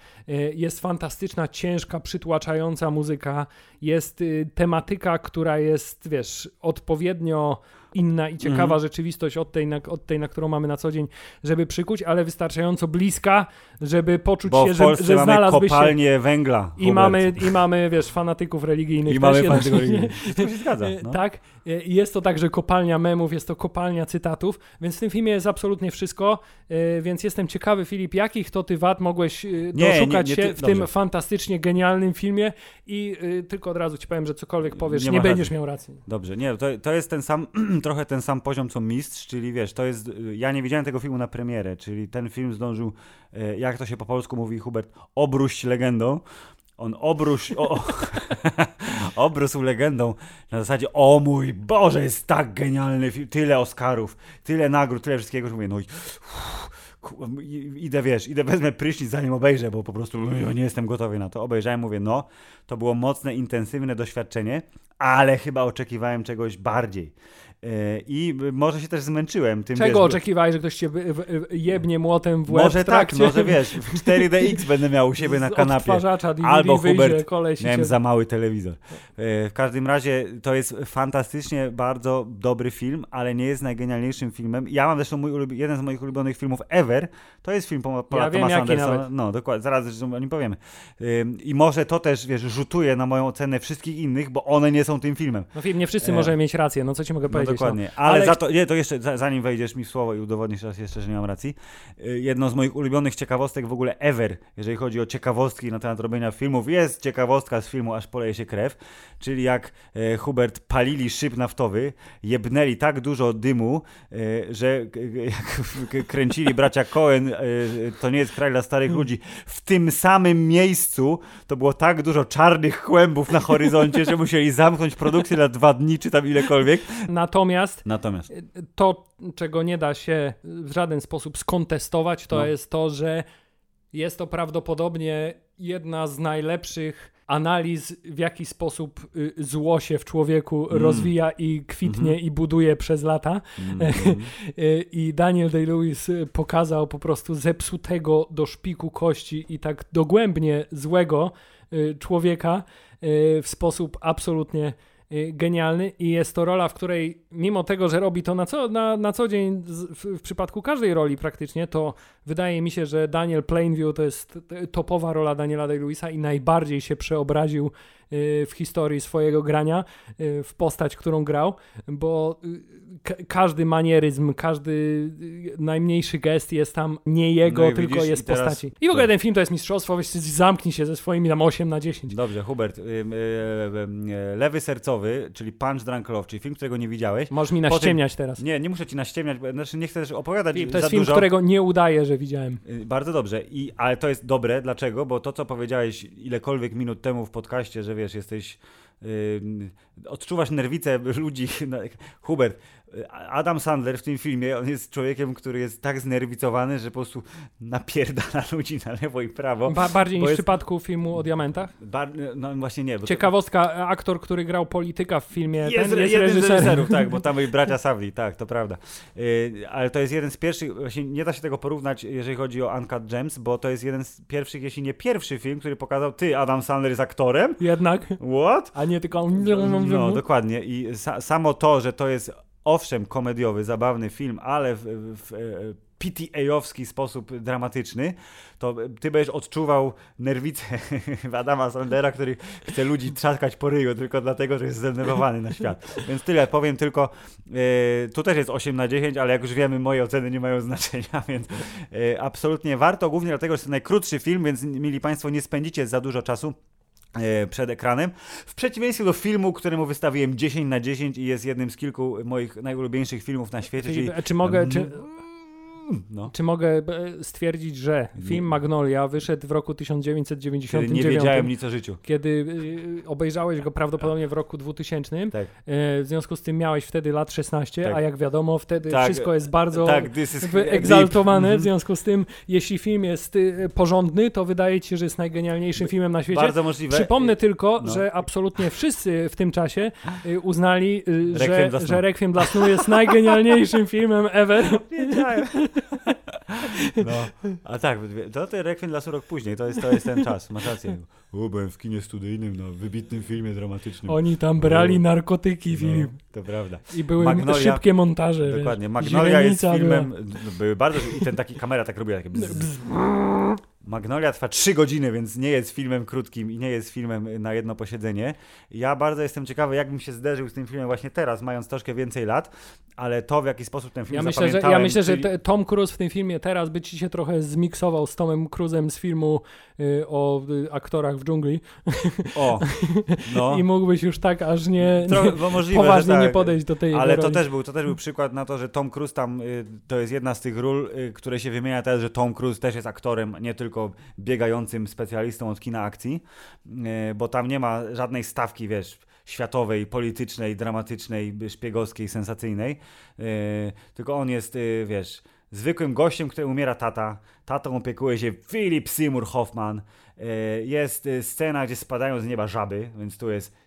B: Jest fantastyczna, ciężka, przytłaczająca muzyka. Jest y, tematyka, która jest, wiesz, odpowiednio inna i ciekawa
A: Mhm.
B: rzeczywistość od tej, na, od tej, na którą mamy na co dzień, żeby przykuć, ale wystarczająco bliska, żeby poczuć
A: Bo
B: się,
A: w
B: że, że
A: mamy
B: znalazłbyś się...
A: węgla.
B: I mamy, I mamy, wiesz, fanatyków religijnych
A: I mamy fanatyków religijnych. Wszystko się zgadza.
B: E,
A: No.
B: Tak, e, jest to także kopalnia memów, jest to kopalnia cytatów, więc w tym filmie jest absolutnie wszystko, e, więc jestem ciekawy, Filip, jakich to ty wad mogłeś e, doszukać
A: nie- nie
B: się
A: ty-
B: w tym
A: dobrze.
B: fantastycznie genialnym filmie i tylko od razu ci powiem, że cokolwiek powiesz,
A: Nie
B: nie, będziesz
A: racji.
B: miał racji.
A: Dobrze, nie, to, to jest ten sam, trochę ten sam poziom co Mistrz, czyli wiesz, to jest, ja nie widziałem tego filmu na premierę, czyli ten film zdążył, e, jak to się po polsku mówi Hubert, obróść legendą. On obróż, o, obrósł legendą na zasadzie, o mój Boże, jest tak genialny film, tyle Oscarów, tyle nagród, tyle wszystkiego, że mówię, no i- idę, wiesz, idę wezmę prysznic zanim obejrzę, bo po prostu no, nie jestem gotowy na to. Obejrzałem, mówię, no, to było mocne, intensywne doświadczenie, ale chyba oczekiwałem czegoś bardziej. I może się też zmęczyłem tym,
B: Czego
A: wiesz,
B: oczekiwałeś, że ktoś cię jebnie młotem w łeb
A: Może
B: w
A: tak, może wiesz, w 4DX będę miał u siebie na kanapie.
B: DVD
A: Albo Hubert,
B: koleś
A: Miałem
B: cię...
A: za mały telewizor. E, W każdym razie to jest fantastycznie bardzo dobry film, ale nie jest najgenialniejszym filmem. Ja mam zresztą mój jeden z moich ulubionych filmów ever. To jest film po, po
B: Ja
A: Thomasa Andersona. No, dokładnie, zaraz zresztą o nim powiemy. I może to też, wiesz, rzutuje na moją ocenę wszystkich innych, bo one nie są tym filmem.
B: No film, nie wszyscy
A: E,
B: możemy mieć rację, no co ci mogę
A: No
B: powiedzieć.
A: Dokładnie.
B: No.
A: Ale, za to, nie, to jeszcze, za, zanim wejdziesz mi w słowo i udowodnisz raz jeszcze, że nie mam racji, y, jedną z moich ulubionych ciekawostek w ogóle ever, jeżeli chodzi o ciekawostki na temat robienia filmów, jest ciekawostka z filmu Aż poleje się krew, czyli jak e, Hubert palili szyb naftowy, jebnęli tak dużo dymu, e, że jak kręcili bracia Cohen, e, to nie jest kraj dla starych ludzi, w tym samym miejscu to było tak dużo czarnych kłębów na horyzoncie, że musieli zamknąć produkcję na dwa dni, czy tam ilekolwiek.
B: Natomiast
A: Natomiast
B: to, czego nie da się w żaden sposób skontestować, to
A: No.
B: jest to, że jest to prawdopodobnie jedna z najlepszych analiz, w jaki sposób y, zło się w człowieku
A: Mm.
B: rozwija i kwitnie i buduje przez lata. Y, I Daniel Day-Lewis y, pokazał po prostu zepsutego do szpiku kości i tak dogłębnie złego y, człowieka w sposób absolutnie genialny i jest to rola, w której mimo tego, że robi to na co, na, na co dzień w, w przypadku każdej roli praktycznie, to wydaje mi się, że Daniel Plainview to jest topowa rola Daniela Day-Lewisa i najbardziej się przeobraził y, w historii swojego grania y, w postać, którą grał, bo y, ka- każdy manieryzm, każdy y, najmniejszy gest jest tam nie jego,
A: No
B: tylko
A: widzisz,
B: jest
A: teraz-
B: postaci. I w ogóle ten film to jest mistrzostwo, weź zamknij się ze swoimi tam 8 na 10.
A: Dobrze, Hubert. y, Lewy sercowy, czyli Punch Drunk Love, czyli film, którego nie widziałeś.
B: Możesz mi naściemniać teraz.
A: Nie, nie muszę ci naściemniać, bo znaczy nie chcę też opowiadać
B: Filip, to jest film,
A: dużo.
B: którego nie udaję, że widziałem.
A: Y, Bardzo dobrze, I, ale to jest dobre. Dlaczego? Bo to, co powiedziałeś ilekolwiek minut temu w podcaście, że wiesz, jesteś. ym, odczuwasz nerwicę ludzi. No, Hubert, Adam Sandler w tym filmie, on jest człowiekiem, który jest tak znerwicowany, że po prostu napierdala ludzi na lewo i prawo.
B: Ba bardziej niż w
A: jest-
B: przypadku filmu o diamentach.
A: Bar- no właśnie nie. Bo to-
B: Ciekawostka, aktor, który grał polityka w filmie,
A: Jest,
B: ten jest
A: jeden z
B: reżyserem.
A: reżyserów, tak, bo tam byli bracia Savli, tak, to prawda. Yy, ale to jest jeden z pierwszych, właśnie nie da się tego porównać, jeżeli chodzi o Uncut Gems, bo to jest jeden z pierwszych, jeśli nie pierwszy film, który pokazał, ty, Adam Sandler jest aktorem?
B: Jednak,
A: What?
B: a nie tylko...
A: No, dokładnie. I sa samo to, że to jest, owszem, komediowy, zabawny film, ale w, w, PTA-owski sposób dramatyczny, to ty będziesz odczuwał nerwicę Adama Sandlera, który chce ludzi trzaskać po ryju tylko dlatego, że jest zdenerwowany na świat. Więc tyle, powiem tylko, e, tu też jest 8 na 10, ale jak już wiemy, moje oceny nie mają znaczenia, więc e, absolutnie warto, głównie dlatego, że to jest najkrótszy film, więc mili Państwo, nie spędzicie za dużo czasu przed ekranem. W przeciwieństwie do filmu, któremu wystawiłem 10 na 10 i jest jednym z kilku moich najulubieńszych filmów na świecie, czyli
B: Filip, czy mogę... Czy...
A: mm, no.
B: Czy mogę e, stwierdzić, że film Magnolia wyszedł w roku
A: Kiedy
B: 1999,
A: nie wiedziałem nic o życiu.
B: kiedy e, obejrzałeś go prawdopodobnie w roku 2000.
A: Tak.
B: E, W związku z tym miałeś wtedy lat 16,
A: Tak.
B: a jak wiadomo, wtedy
A: Tak,
B: wszystko jest bardzo
A: tak,
B: wyegzaltowane.
A: deep.
B: W związku z tym, jeśli film jest porządny, to wydaje ci się, że jest najgenialniejszym filmem na świecie.
A: Bardzo możliwe.
B: Przypomnę tylko,
A: no.
B: że absolutnie wszyscy w tym czasie uznali, że,
A: dla snu.
B: że Requiem dla snu jest najgenialniejszym filmem ever.
A: Wiedziałem. No. A tak, to ten Requiem dla Surok później, to jest, to jest ten czas, masz rację. O, byłem w kinie studyjnym na wybitnym filmie dramatycznym.
B: Oni tam brali
A: No.
B: narkotyki, Filip.
A: No, to prawda.
B: I były
A: Magnolia-
B: szybkie montaże. wiesz.
A: Dokładnie. Magnolia jest filmem. no, Były bardzo. I ten taki kamera tak robiła takie. Bzz. Magnolia trwa 3 godziny, więc nie jest filmem krótkim i nie jest filmem na jedno posiedzenie. Ja bardzo jestem ciekawy, jak bym się zderzył z tym filmem właśnie teraz, mając troszkę więcej lat, ale to w jaki sposób ten film
B: Ja myślę, że, ja myślę, że
A: czyli-
B: te, Tom Cruise w tym filmie teraz by ci się trochę zmiksował z Tomem Cruise'em z filmu y, o y, aktorach w dżungli
A: O, no.
B: i mógłbyś już tak aż nie, nie
A: bo możliwe,
B: poważnie
A: że tak.
B: nie podejść do tej
A: Ale to
B: roli.
A: też, był, to też był przykład na to, że Tom Cruise tam, y, to jest jedna z tych ról, y, które się wymienia teraz, że Tom Cruise też jest aktorem, nie tylko biegającym specjalistą od kina akcji, y, bo tam nie ma żadnej stawki, wiesz, światowej, politycznej, dramatycznej, szpiegowskiej, sensacyjnej, y, tylko on jest, y, wiesz, zwykłym gościem, który umiera tata, tatą opiekuje się Philip Seymour Hoffman, jest scena, gdzie spadają z nieba żaby, więc tu jest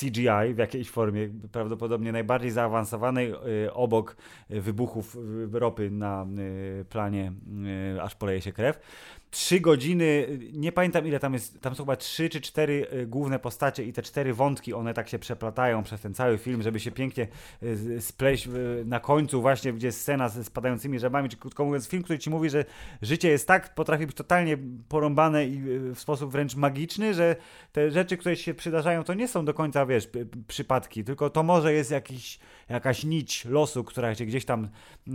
A: CGI w jakiejś formie, prawdopodobnie najbardziej zaawansowanej obok wybuchów ropy na planie, aż poleje się krew. Trzy godziny, nie pamiętam ile tam jest, tam są chyba trzy czy cztery y, główne postacie i te cztery wątki, one tak się przeplatają przez ten cały film, żeby się pięknie z- spleść na końcu właśnie, gdzie jest scena ze spadającymi żabami, czy krótko mówiąc film, który ci mówi, że życie jest tak, potrafi być totalnie porąbane i y, w sposób wręcz magiczny, że te rzeczy, które się przydarzają, to nie są do końca, wiesz, przypadki, tylko to może jest jakiś, jakaś nić losu, która cię gdzieś tam e,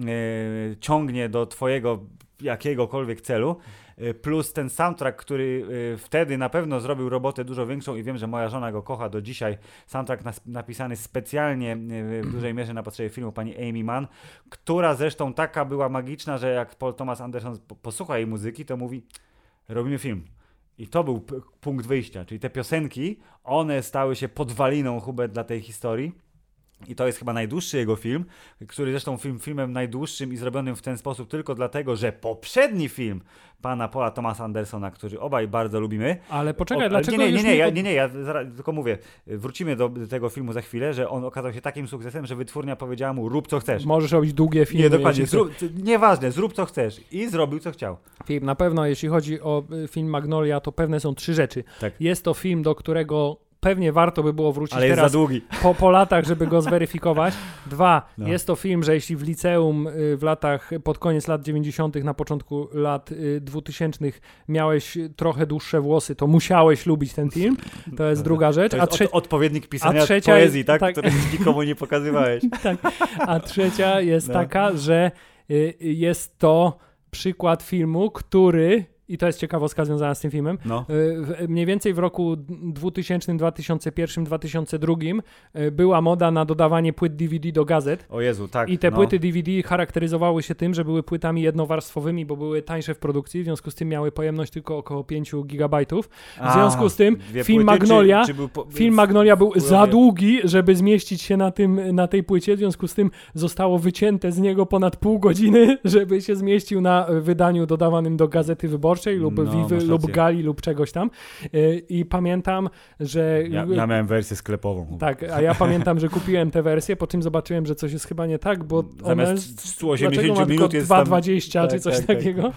A: ciągnie do twojego jakiegokolwiek celu, e, plus ten soundtrack, który e, wtedy na pewno zrobił robotę dużo większą i wiem, że moja żona go kocha do dzisiaj. Soundtrack napisany specjalnie e, w dużej mierze na potrzeby filmu pani Amy Mann, która zresztą taka była magiczna, że jak Paul Thomas Anderson po- posłucha jej muzyki, to mówi robimy film. I to był punkt wyjścia, czyli te piosenki, one stały się podwaliną Hubert dla tej historii. I to jest chyba najdłuższy jego film, który zresztą film filmem najdłuższym i zrobionym w ten sposób tylko dlatego, że poprzedni film pana Paula Thomasa Andersona, który obaj bardzo lubimy.
B: Ale poczekaj,
A: o,
B: dlaczego
A: nie, nie, nie, nie, ja, nie, nie, ja zaraz, tylko mówię, wrócimy do tego filmu za chwilę, że on okazał się takim sukcesem, że wytwórnia powiedziała mu rób co chcesz.
B: Możesz robić długie filmy.
A: Nie, dokładnie, zrób, nieważne, zrób co chcesz. I zrobił co chciał.
B: Film, na pewno jeśli chodzi o y, film Magnolia, to pewne są trzy rzeczy.
A: Tak.
B: Jest to film, do którego pewnie warto by było wrócić
A: Ale jest
B: teraz po, po latach, żeby go zweryfikować. Dwa,
A: No.
B: jest to film, że jeśli w liceum y, w latach, pod koniec lat 90., na początku lat y, 2000 miałeś trochę dłuższe włosy, to musiałeś lubić ten film. To jest druga rzecz.
A: To
B: A,
A: jest
B: trze-
A: od, odpowiednik pisania
B: trzecia
A: poezji,
B: jest-
A: tak?
B: tak.
A: Który nikomu nie pokazywałeś.
B: tak. A trzecia jest
A: No.
B: taka, że y, jest to przykład filmu, który, i to jest ciekawostka związana z tym filmem,
A: No.
B: y, mniej więcej w roku 2000, 2001, 2002 y, była moda na dodawanie płyt DVD do gazet.
A: O Jezu, tak.
B: I te
A: no.
B: płyty DVD charakteryzowały się tym, że były płytami jednowarstwowymi, bo były tańsze w produkcji, w związku z tym miały pojemność tylko około 5 gigabajtów. W związku z tym film
A: płyty,
B: Magnolia-
A: Czy, czy był po,
B: Film Magnolia był za długi, żeby zmieścić się na, tym, na tej płycie, w związku z tym zostało wycięte z niego ponad pół godziny, żeby się zmieścił na wydaniu dodawanym do Gazety Wyborczej lub
A: No,
B: Vivy lub. Gali lub czegoś tam. E, I pamiętam, że...
A: Ja, ja miałem wersję sklepową.
B: Tak, a ja pamiętam, że kupiłem tę wersję, po czym zobaczyłem, że coś jest chyba nie tak, bo
A: Zamiast
B: jest...
A: 180
B: Dlaczego ma
A: minut jest tam...
B: 2,20 czy
A: Tak,
B: coś
A: tak, tak.
B: takiego?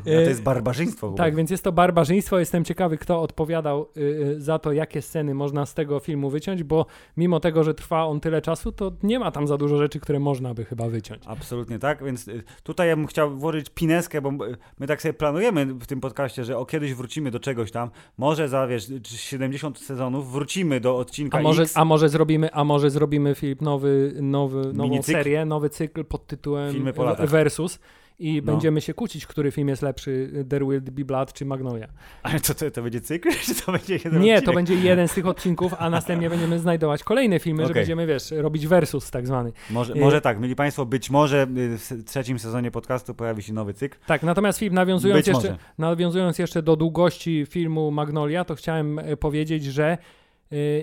A: A to jest barbarzyństwo.
B: Tak, więc jest to barbarzyństwo. Jestem ciekawy, kto odpowiadał y, y, za to, jakie sceny można z tego filmu wyciąć, bo mimo tego, że trwa on tyle czasu, to nie ma tam za dużo rzeczy, które można by chyba wyciąć.
A: Absolutnie tak, więc y, tutaj ja bym chciał włożyć pineskę, bo y, my tak sobie planujemy w tym podcaście, że o kiedyś wrócimy do czegoś tam, może za wiesz 70 sezonów wrócimy do odcinka
B: A może,
A: X,
B: a może zrobimy, a może zrobimy Filip nowy, nowy, nową
A: Minicykl?
B: serię, nowy cykl pod tytułem
A: Filmy po latach.
B: Versus i
A: No.
B: będziemy się kłócić, który film jest lepszy, There Will Be Blood czy Magnolia.
A: Ale co, to, to będzie cykl, czy to będzie jeden
B: Nie, to
A: odcinek?
B: będzie jeden z tych odcinków, a następnie będziemy znajdować kolejne filmy, że
A: Okej.
B: będziemy, wiesz, robić versus tak zwany.
A: Może,
B: Y-
A: może tak, mieli Państwo, być może y, w trzecim sezonie podcastu pojawi się nowy cykl.
B: Tak, natomiast film, nawiązując
A: Być
B: jeszcze,
A: może.
B: nawiązując jeszcze do długości filmu Magnolia, to chciałem e, powiedzieć, że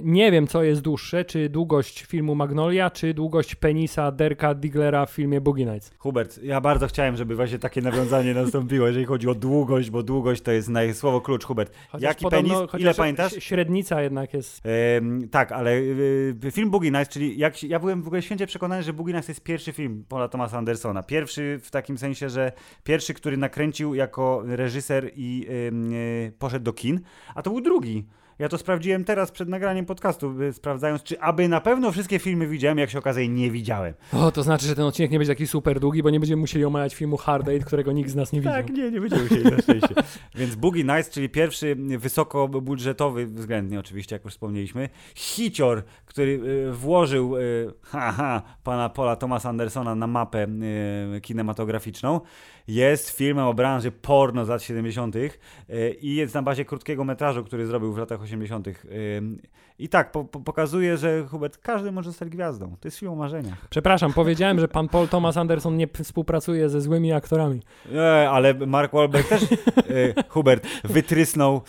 B: nie wiem, co jest dłuższe, czy długość filmu Magnolia, czy długość penisa Derka Diglera w filmie Boogie Nights.
A: Hubert, ja bardzo chciałem, żeby właśnie takie nawiązanie nastąpiło, jeżeli chodzi o długość, bo długość to jest słowo klucz. Hubert,
B: Chociaż
A: jaki
B: podobno-
A: penis? Ile pamiętasz?
B: Średnica jednak jest.
A: Tak, ale y, film Boogie Nights, czyli jak, ja byłem w ogóle święcie przekonany, że Boogie Nights jest pierwszy film Paula Thomasa Andersona. Pierwszy w takim sensie, że pierwszy, który nakręcił jako reżyser i y, poszedł do kin, a to był drugi. Ja to sprawdziłem teraz przed nagraniem podcastu, y, sprawdzając, czy aby na pewno wszystkie filmy widziałem, jak się okazuje, nie widziałem.
B: O, to znaczy, że ten odcinek nie będzie taki super długi, bo nie będziemy musieli omawiać filmu Hard Eight, którego nikt z nas nie widział.
A: Tak, nie, nie będziemy musieli na szczęście. Więc Boogie Nights, czyli pierwszy wysokobudżetowy, względnie oczywiście, jak już wspomnieliśmy, hicior, który y, włożył y, haha, pana Paula Thomasa Andersona na mapę kinematograficzną, jest filmem o branży porno z lat 70. y, i jest na bazie krótkiego metrażu, który zrobił w latach 80. I tak, po, po, pokazuje, że Hubert, każdy może zostać gwiazdą. To jest film o marzeniach.
B: Przepraszam, powiedziałem, że pan Paul Thomas Anderson nie współpracuje ze złymi aktorami.
A: E, ale Mark Wahlberg też, e, Hubert, wytrysnął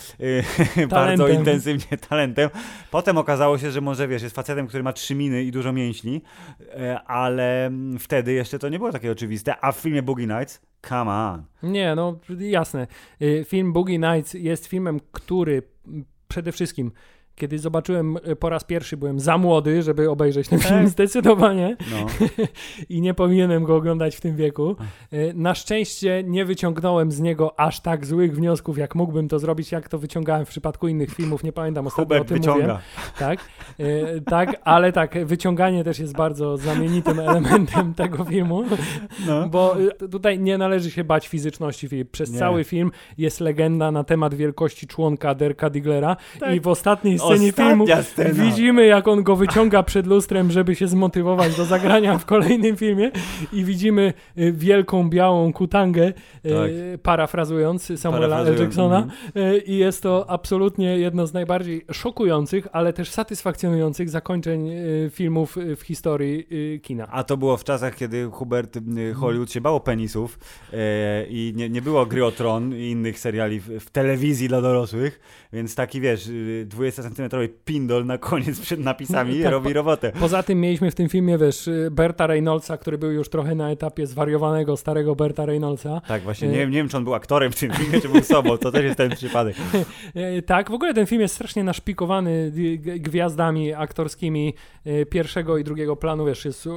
A: e, bardzo intensywnie talentem. Potem okazało się, że może, wiesz, jest facetem, który ma trzy miny i dużo mięśni, e, ale mm, wtedy jeszcze to nie było takie oczywiste, a w filmie Boogie Nights, come on.
B: Nie, no jasne. Y, Film Boogie Nights jest filmem, który mm, przede wszystkim, kiedy zobaczyłem y, po raz pierwszy, byłem za młody, żeby obejrzeć ten film
A: Tak.
B: zdecydowanie
A: No.
B: i nie powinienem go oglądać w tym wieku. Y, Na szczęście nie wyciągnąłem z niego aż tak złych wniosków, jak mógłbym to zrobić, jak to wyciągałem w przypadku innych filmów. Nie pamiętam ostatnio o
A: Hubert
B: tym
A: wyciąga.
B: mówiłem. Tak, y, tak, ale tak, wyciąganie też jest bardzo znamienitym elementem tego filmu.
A: No.
B: Bo tutaj nie należy się bać fizyczności. Przez
A: Nie.
B: cały film jest legenda na temat wielkości członka Derka Diglera
A: Tak.
B: i w ostatniej scenie filmu
A: scena.
B: widzimy, jak on go wyciąga przed lustrem, żeby się zmotywować do zagrania w kolejnym filmie i widzimy y, wielką, białą kutangę, y,
A: tak.
B: parafrazując Samuela
A: Parafrazuję.
B: Jacksona
A: mhm.
B: y, i jest to absolutnie jedno z najbardziej szokujących, ale też satysfakcjonujących zakończeń filmów w historii kina.
A: A to było w czasach, kiedy Hubert Hollywood się bało penisów e, i nie, nie było gry o tron i innych seriali w, w telewizji dla dorosłych, więc taki wiesz, 20 centymetrowy pindol na koniec przed napisami
B: tak, tak,
A: robi robotę.
B: Poza tym mieliśmy w tym filmie, wiesz, y, Berta Reynoldsa, który był już trochę na etapie zwariowanego starego Berta Reynoldsa.
A: Tak, właśnie, nie, y, nie wiem, czy on był aktorem w tym filmie, czy był sobą, to też jest ten przypadek.
B: Y, tak, w ogóle ten film jest strasznie naszpikowany gwiazdami aktorskimi pierwszego i drugiego planu, wiesz, jest,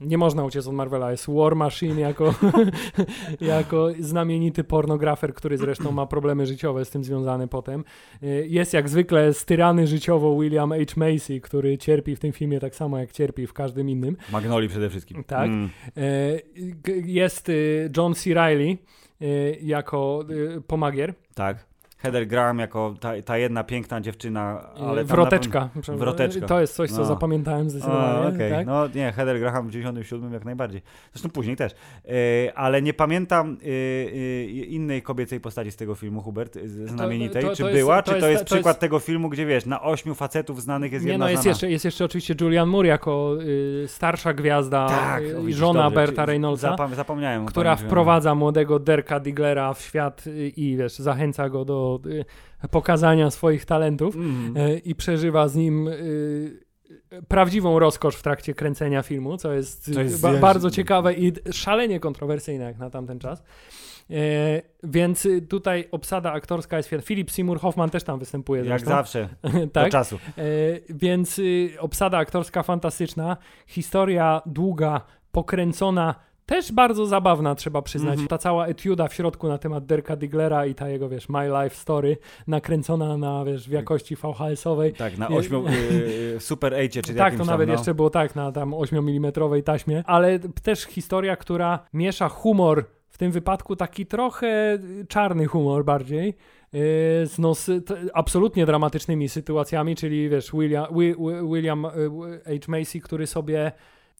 B: nie można uciec od Marvela, jest War Machine jako, jako znamienity pornografer, który zresztą ma problemy życiowe z tym związane potem. Jest jak zwykle styrany życiowo William H. Macy, który cierpi w tym filmie tak samo jak cierpi w każdym innym.
A: Magnoli przede wszystkim.
B: Tak.
A: Mm.
B: E, Jest e, John C. Reilly e, jako e, pomagier.
A: Tak. Heather Graham jako ta, ta jedna piękna dziewczyna, ale
B: Wroteczka.
A: Na... Wroteczka.
B: To jest coś, co
A: No.
B: zapamiętałem zdecydowanie.
A: okej.
B: tak?
A: No nie, Heather Graham w 97 jak najbardziej. Zresztą później też. E, ale nie pamiętam e, innej kobiecej postaci z tego filmu, Hubert, znamienitej.
B: to- to
A: czy
B: jest-
A: była,
B: to
A: czy to
B: jest-
A: jest
B: to jest-
A: przykład tego filmu, gdzie wiesz, na ośmiu facetów znanych jest
B: Nie,
A: jedna
B: no jest
A: znana?
B: jeszcze, jest jeszcze oczywiście Julian Moore jako y, starsza gwiazda,
A: Tak,
B: y,
A: widzisz,
B: żona
A: dobrze.
B: Berta
A: Czy-
B: Reynoldsa,
A: Zapam zapomniałem.
B: która wprowadza młodego Derka Diglera w świat i wiesz, zachęca go do y, pokazania swoich talentów y, i przeżywa z nim y, prawdziwą rozkosz w trakcie kręcenia filmu, co jest,
A: jest
B: ba- bardzo ciekawe i szalenie kontrowersyjne jak na tamten czas. E, więc tutaj obsada aktorska jest świetna. Philip Seymour Hoffman też tam występuje.
A: Jak
B: zresztą.
A: zawsze, do
B: tak?
A: czasu.
B: E, więc obsada aktorska fantastyczna, historia długa, pokręcona, też bardzo zabawna, trzeba przyznać.
A: Mhm.
B: Ta cała etiuda w środku na temat Derka Diglera i ta jego, wiesz, My Life Story, nakręcona na, wiesz, w jakości VHS-owej.
A: Tak, na
B: Nie-
A: ośmiu, y, Super 8 czy
B: tak, to
A: tam,
B: nawet
A: no.
B: jeszcze było tak, na tam 8 mm taśmie, ale też historia, która miesza humor, w tym wypadku taki trochę czarny humor bardziej, y, z no, absolutnie dramatycznymi sytuacjami, czyli wiesz, William, Wi, Wi, William y, H. Macy, który sobie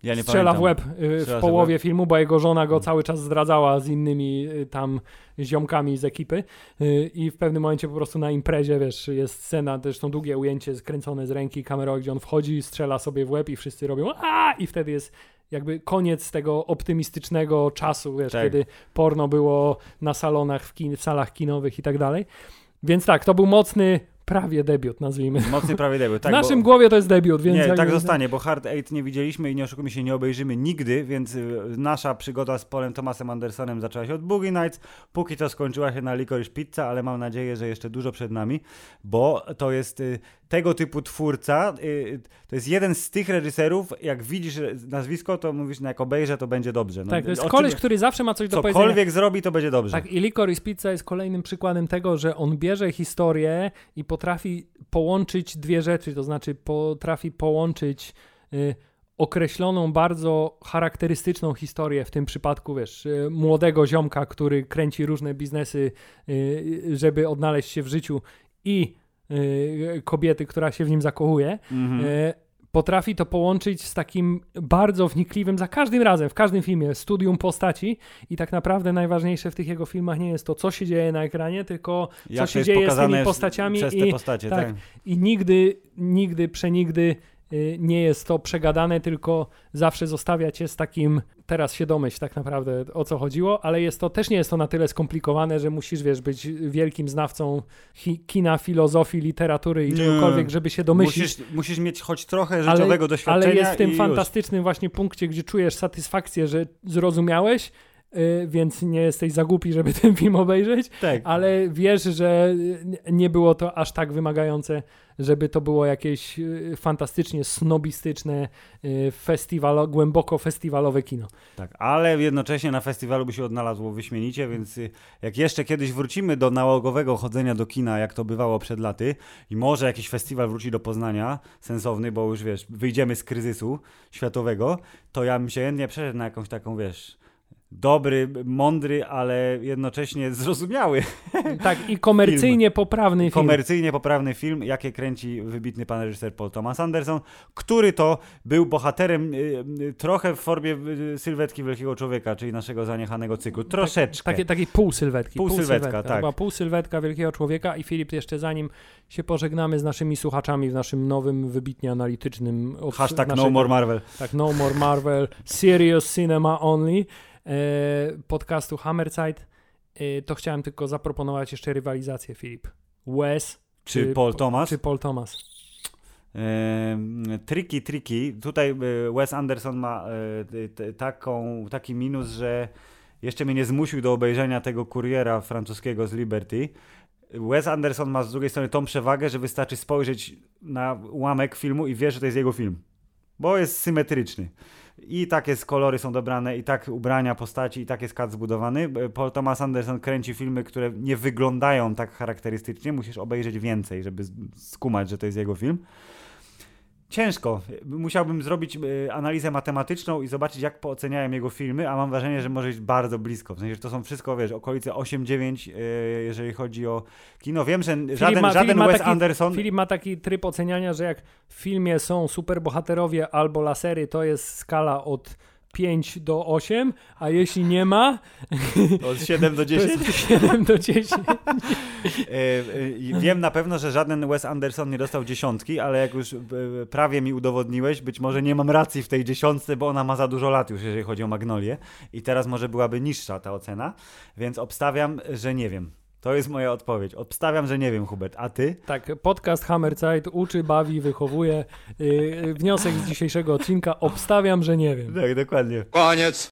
A: Ja nie
B: strzela w
A: pamiętam.
B: łeb y, w
A: w
B: połowie
A: łeb.
B: filmu, bo jego żona go cały czas zdradzała z innymi y, tam ziomkami z ekipy y, i w pewnym momencie po prostu na imprezie, wiesz, jest scena, zresztą długie ujęcie skręcone z ręki kamerowe, gdzie on wchodzi, strzela sobie w łeb i wszyscy robią a i wtedy jest jakby koniec tego optymistycznego czasu, wiesz,
A: Tak.
B: kiedy porno było na salonach, w, kin, w salach kinowych i tak dalej. Więc tak, to był mocny prawie debiut, nazwijmy.
A: Mocny prawie debiut. Tak,
B: w naszym
A: bo...
B: głowie to jest debiut, więc
A: Nie, tak zostanie, bo Hard Eight nie widzieliśmy i nie oszukujmy się, nie obejrzymy nigdy, więc y, nasza przygoda z Polem Thomasem Andersonem zaczęła się od Boogie Nights. Póki to skończyła się na Licorice Pizza, ale mam nadzieję, że jeszcze dużo przed nami, bo to jest y, tego typu twórca. y, To jest jeden z tych reżyserów, jak widzisz nazwisko, to mówisz, no jak obejrzę, to będzie dobrze. No,
B: Tak, to jest
A: o czym-
B: koleś, który zawsze ma coś do powiedzenia.
A: Cokolwiek zrobi, to będzie dobrze.
B: Tak, i Licorice Pizza jest kolejnym przykładem tego, że on bierze historię i potrafi połączyć dwie rzeczy, to znaczy potrafi połączyć y, określoną, bardzo charakterystyczną historię, w tym przypadku, wiesz, y, młodego ziomka, który kręci różne biznesy, y, żeby odnaleźć się w życiu i kobiety, która się w nim zakochuje.
A: Mhm.
B: E, potrafi to połączyć z takim bardzo wnikliwym, za każdym razem, w każdym filmie, studium postaci i tak naprawdę najważniejsze w tych jego filmach nie jest to, co się dzieje na ekranie, tylko co
A: Jak
B: się dzieje z tymi postaciami
A: przez te
B: i,
A: postacie,
B: tak.
A: tak.
B: i nigdy, nigdy, przenigdy nie jest to przegadane, tylko zawsze zostawia cię z takim, teraz się domyśl tak naprawdę o co chodziło, ale jest to, też nie jest to na tyle skomplikowane, że musisz, wiesz, być wielkim znawcą hi, kina, filozofii, literatury i czegokolwiek, żeby się domyślić.
A: Musisz, musisz mieć choć trochę życiowego doświadczenia
B: Ale jest w tym
A: i już.
B: fantastycznym właśnie punkcie, gdzie czujesz satysfakcję, że zrozumiałeś, y, więc nie jesteś za głupi, żeby ten film obejrzeć,
A: Tak.
B: ale wiesz, że y, nie było to aż tak wymagające, żeby to było jakieś y, fantastycznie snobistyczne, y, festiwalo, głęboko festiwalowe kino.
A: Tak, ale jednocześnie na festiwalu by się odnalazło wyśmienicie, więc y, jak jeszcze kiedyś wrócimy do nałogowego chodzenia do kina, jak to bywało przed laty, i może jakiś festiwal wróci do Poznania, sensowny, bo już wiesz, wyjdziemy z kryzysu światowego, to ja bym się chętnie przeszedł na jakąś taką, wiesz, dobry, mądry, ale jednocześnie zrozumiały,
B: Tak, i komercyjnie poprawny film.
A: komercyjnie poprawny film, jakie kręci wybitny pan reżyser Paul Thomas Anderson, który to był bohaterem y, y, trochę w formie y, sylwetki Wielkiego Człowieka, czyli naszego zaniechanego cyklu. Troszeczkę.
B: Takie, takiej półsylwetki.
A: Pół sylwetka, tak.
B: Była półsylwetka Wielkiego Człowieka i Filip, jeszcze zanim się pożegnamy z naszymi słuchaczami w naszym nowym, wybitnie analitycznym...
A: Hashtag
B: naszego-
A: No More Marvel.
B: Tak, No More Marvel, Serious Cinema Only podcastu Hammerzeit, e, to chciałem tylko zaproponować jeszcze rywalizację, Filip. Wes
A: Czy Paul Thomas?
B: czy Paul Thomas.
A: Ehm, Tricky, tricky. Tutaj e, Wes Anderson ma e, taką, taki minus, że jeszcze mnie nie zmusił do obejrzenia tego kuriera francuskiego z Liberty. Wes Anderson ma z drugiej strony tą przewagę, że wystarczy spojrzeć na ułamek filmu i wiesz, że to jest jego film. Bo jest symetryczny. I takie z kolory są dobrane, i tak ubrania postaci, i tak jest kat zbudowany. Paul Thomas Anderson kręci filmy, które nie wyglądają tak charakterystycznie. Musisz obejrzeć więcej, żeby skumać, że to jest jego film. Ciężko. Musiałbym zrobić e, analizę matematyczną i zobaczyć, jak pooceniałem jego filmy, a mam wrażenie, że może być bardzo blisko. W sensie, że to są wszystko, wiesz, okolice 8-9, e, jeżeli chodzi o kino. Wiem, że żaden,
B: ma-
A: żaden Wes
B: taki-
A: Anderson...
B: Filip ma taki tryb oceniania, że jak w filmie są superbohaterowie albo lasery, to jest skala od 5 do 8, a jeśli nie ma,
A: Od 7 do
B: to
A: 10.
B: jest 7 do 10.
A: E, e, wiem na pewno, że żaden Wes Anderson nie dostał dziesiątki, ale jak już e, prawie mi udowodniłeś, być może nie mam racji w tej dziesiątce, bo ona ma za dużo lat już, jeżeli chodzi o Magnolię. I teraz może byłaby niższa ta ocena, więc obstawiam, że nie wiem. To jest moja odpowiedź. Obstawiam, że nie wiem, Hubert. A ty?
B: Tak, podcast Hammerzeit uczy, bawi, wychowuje. Yy, wniosek z dzisiejszego odcinka, obstawiam, że nie wiem.
A: Tak, dokładnie.
D: Koniec.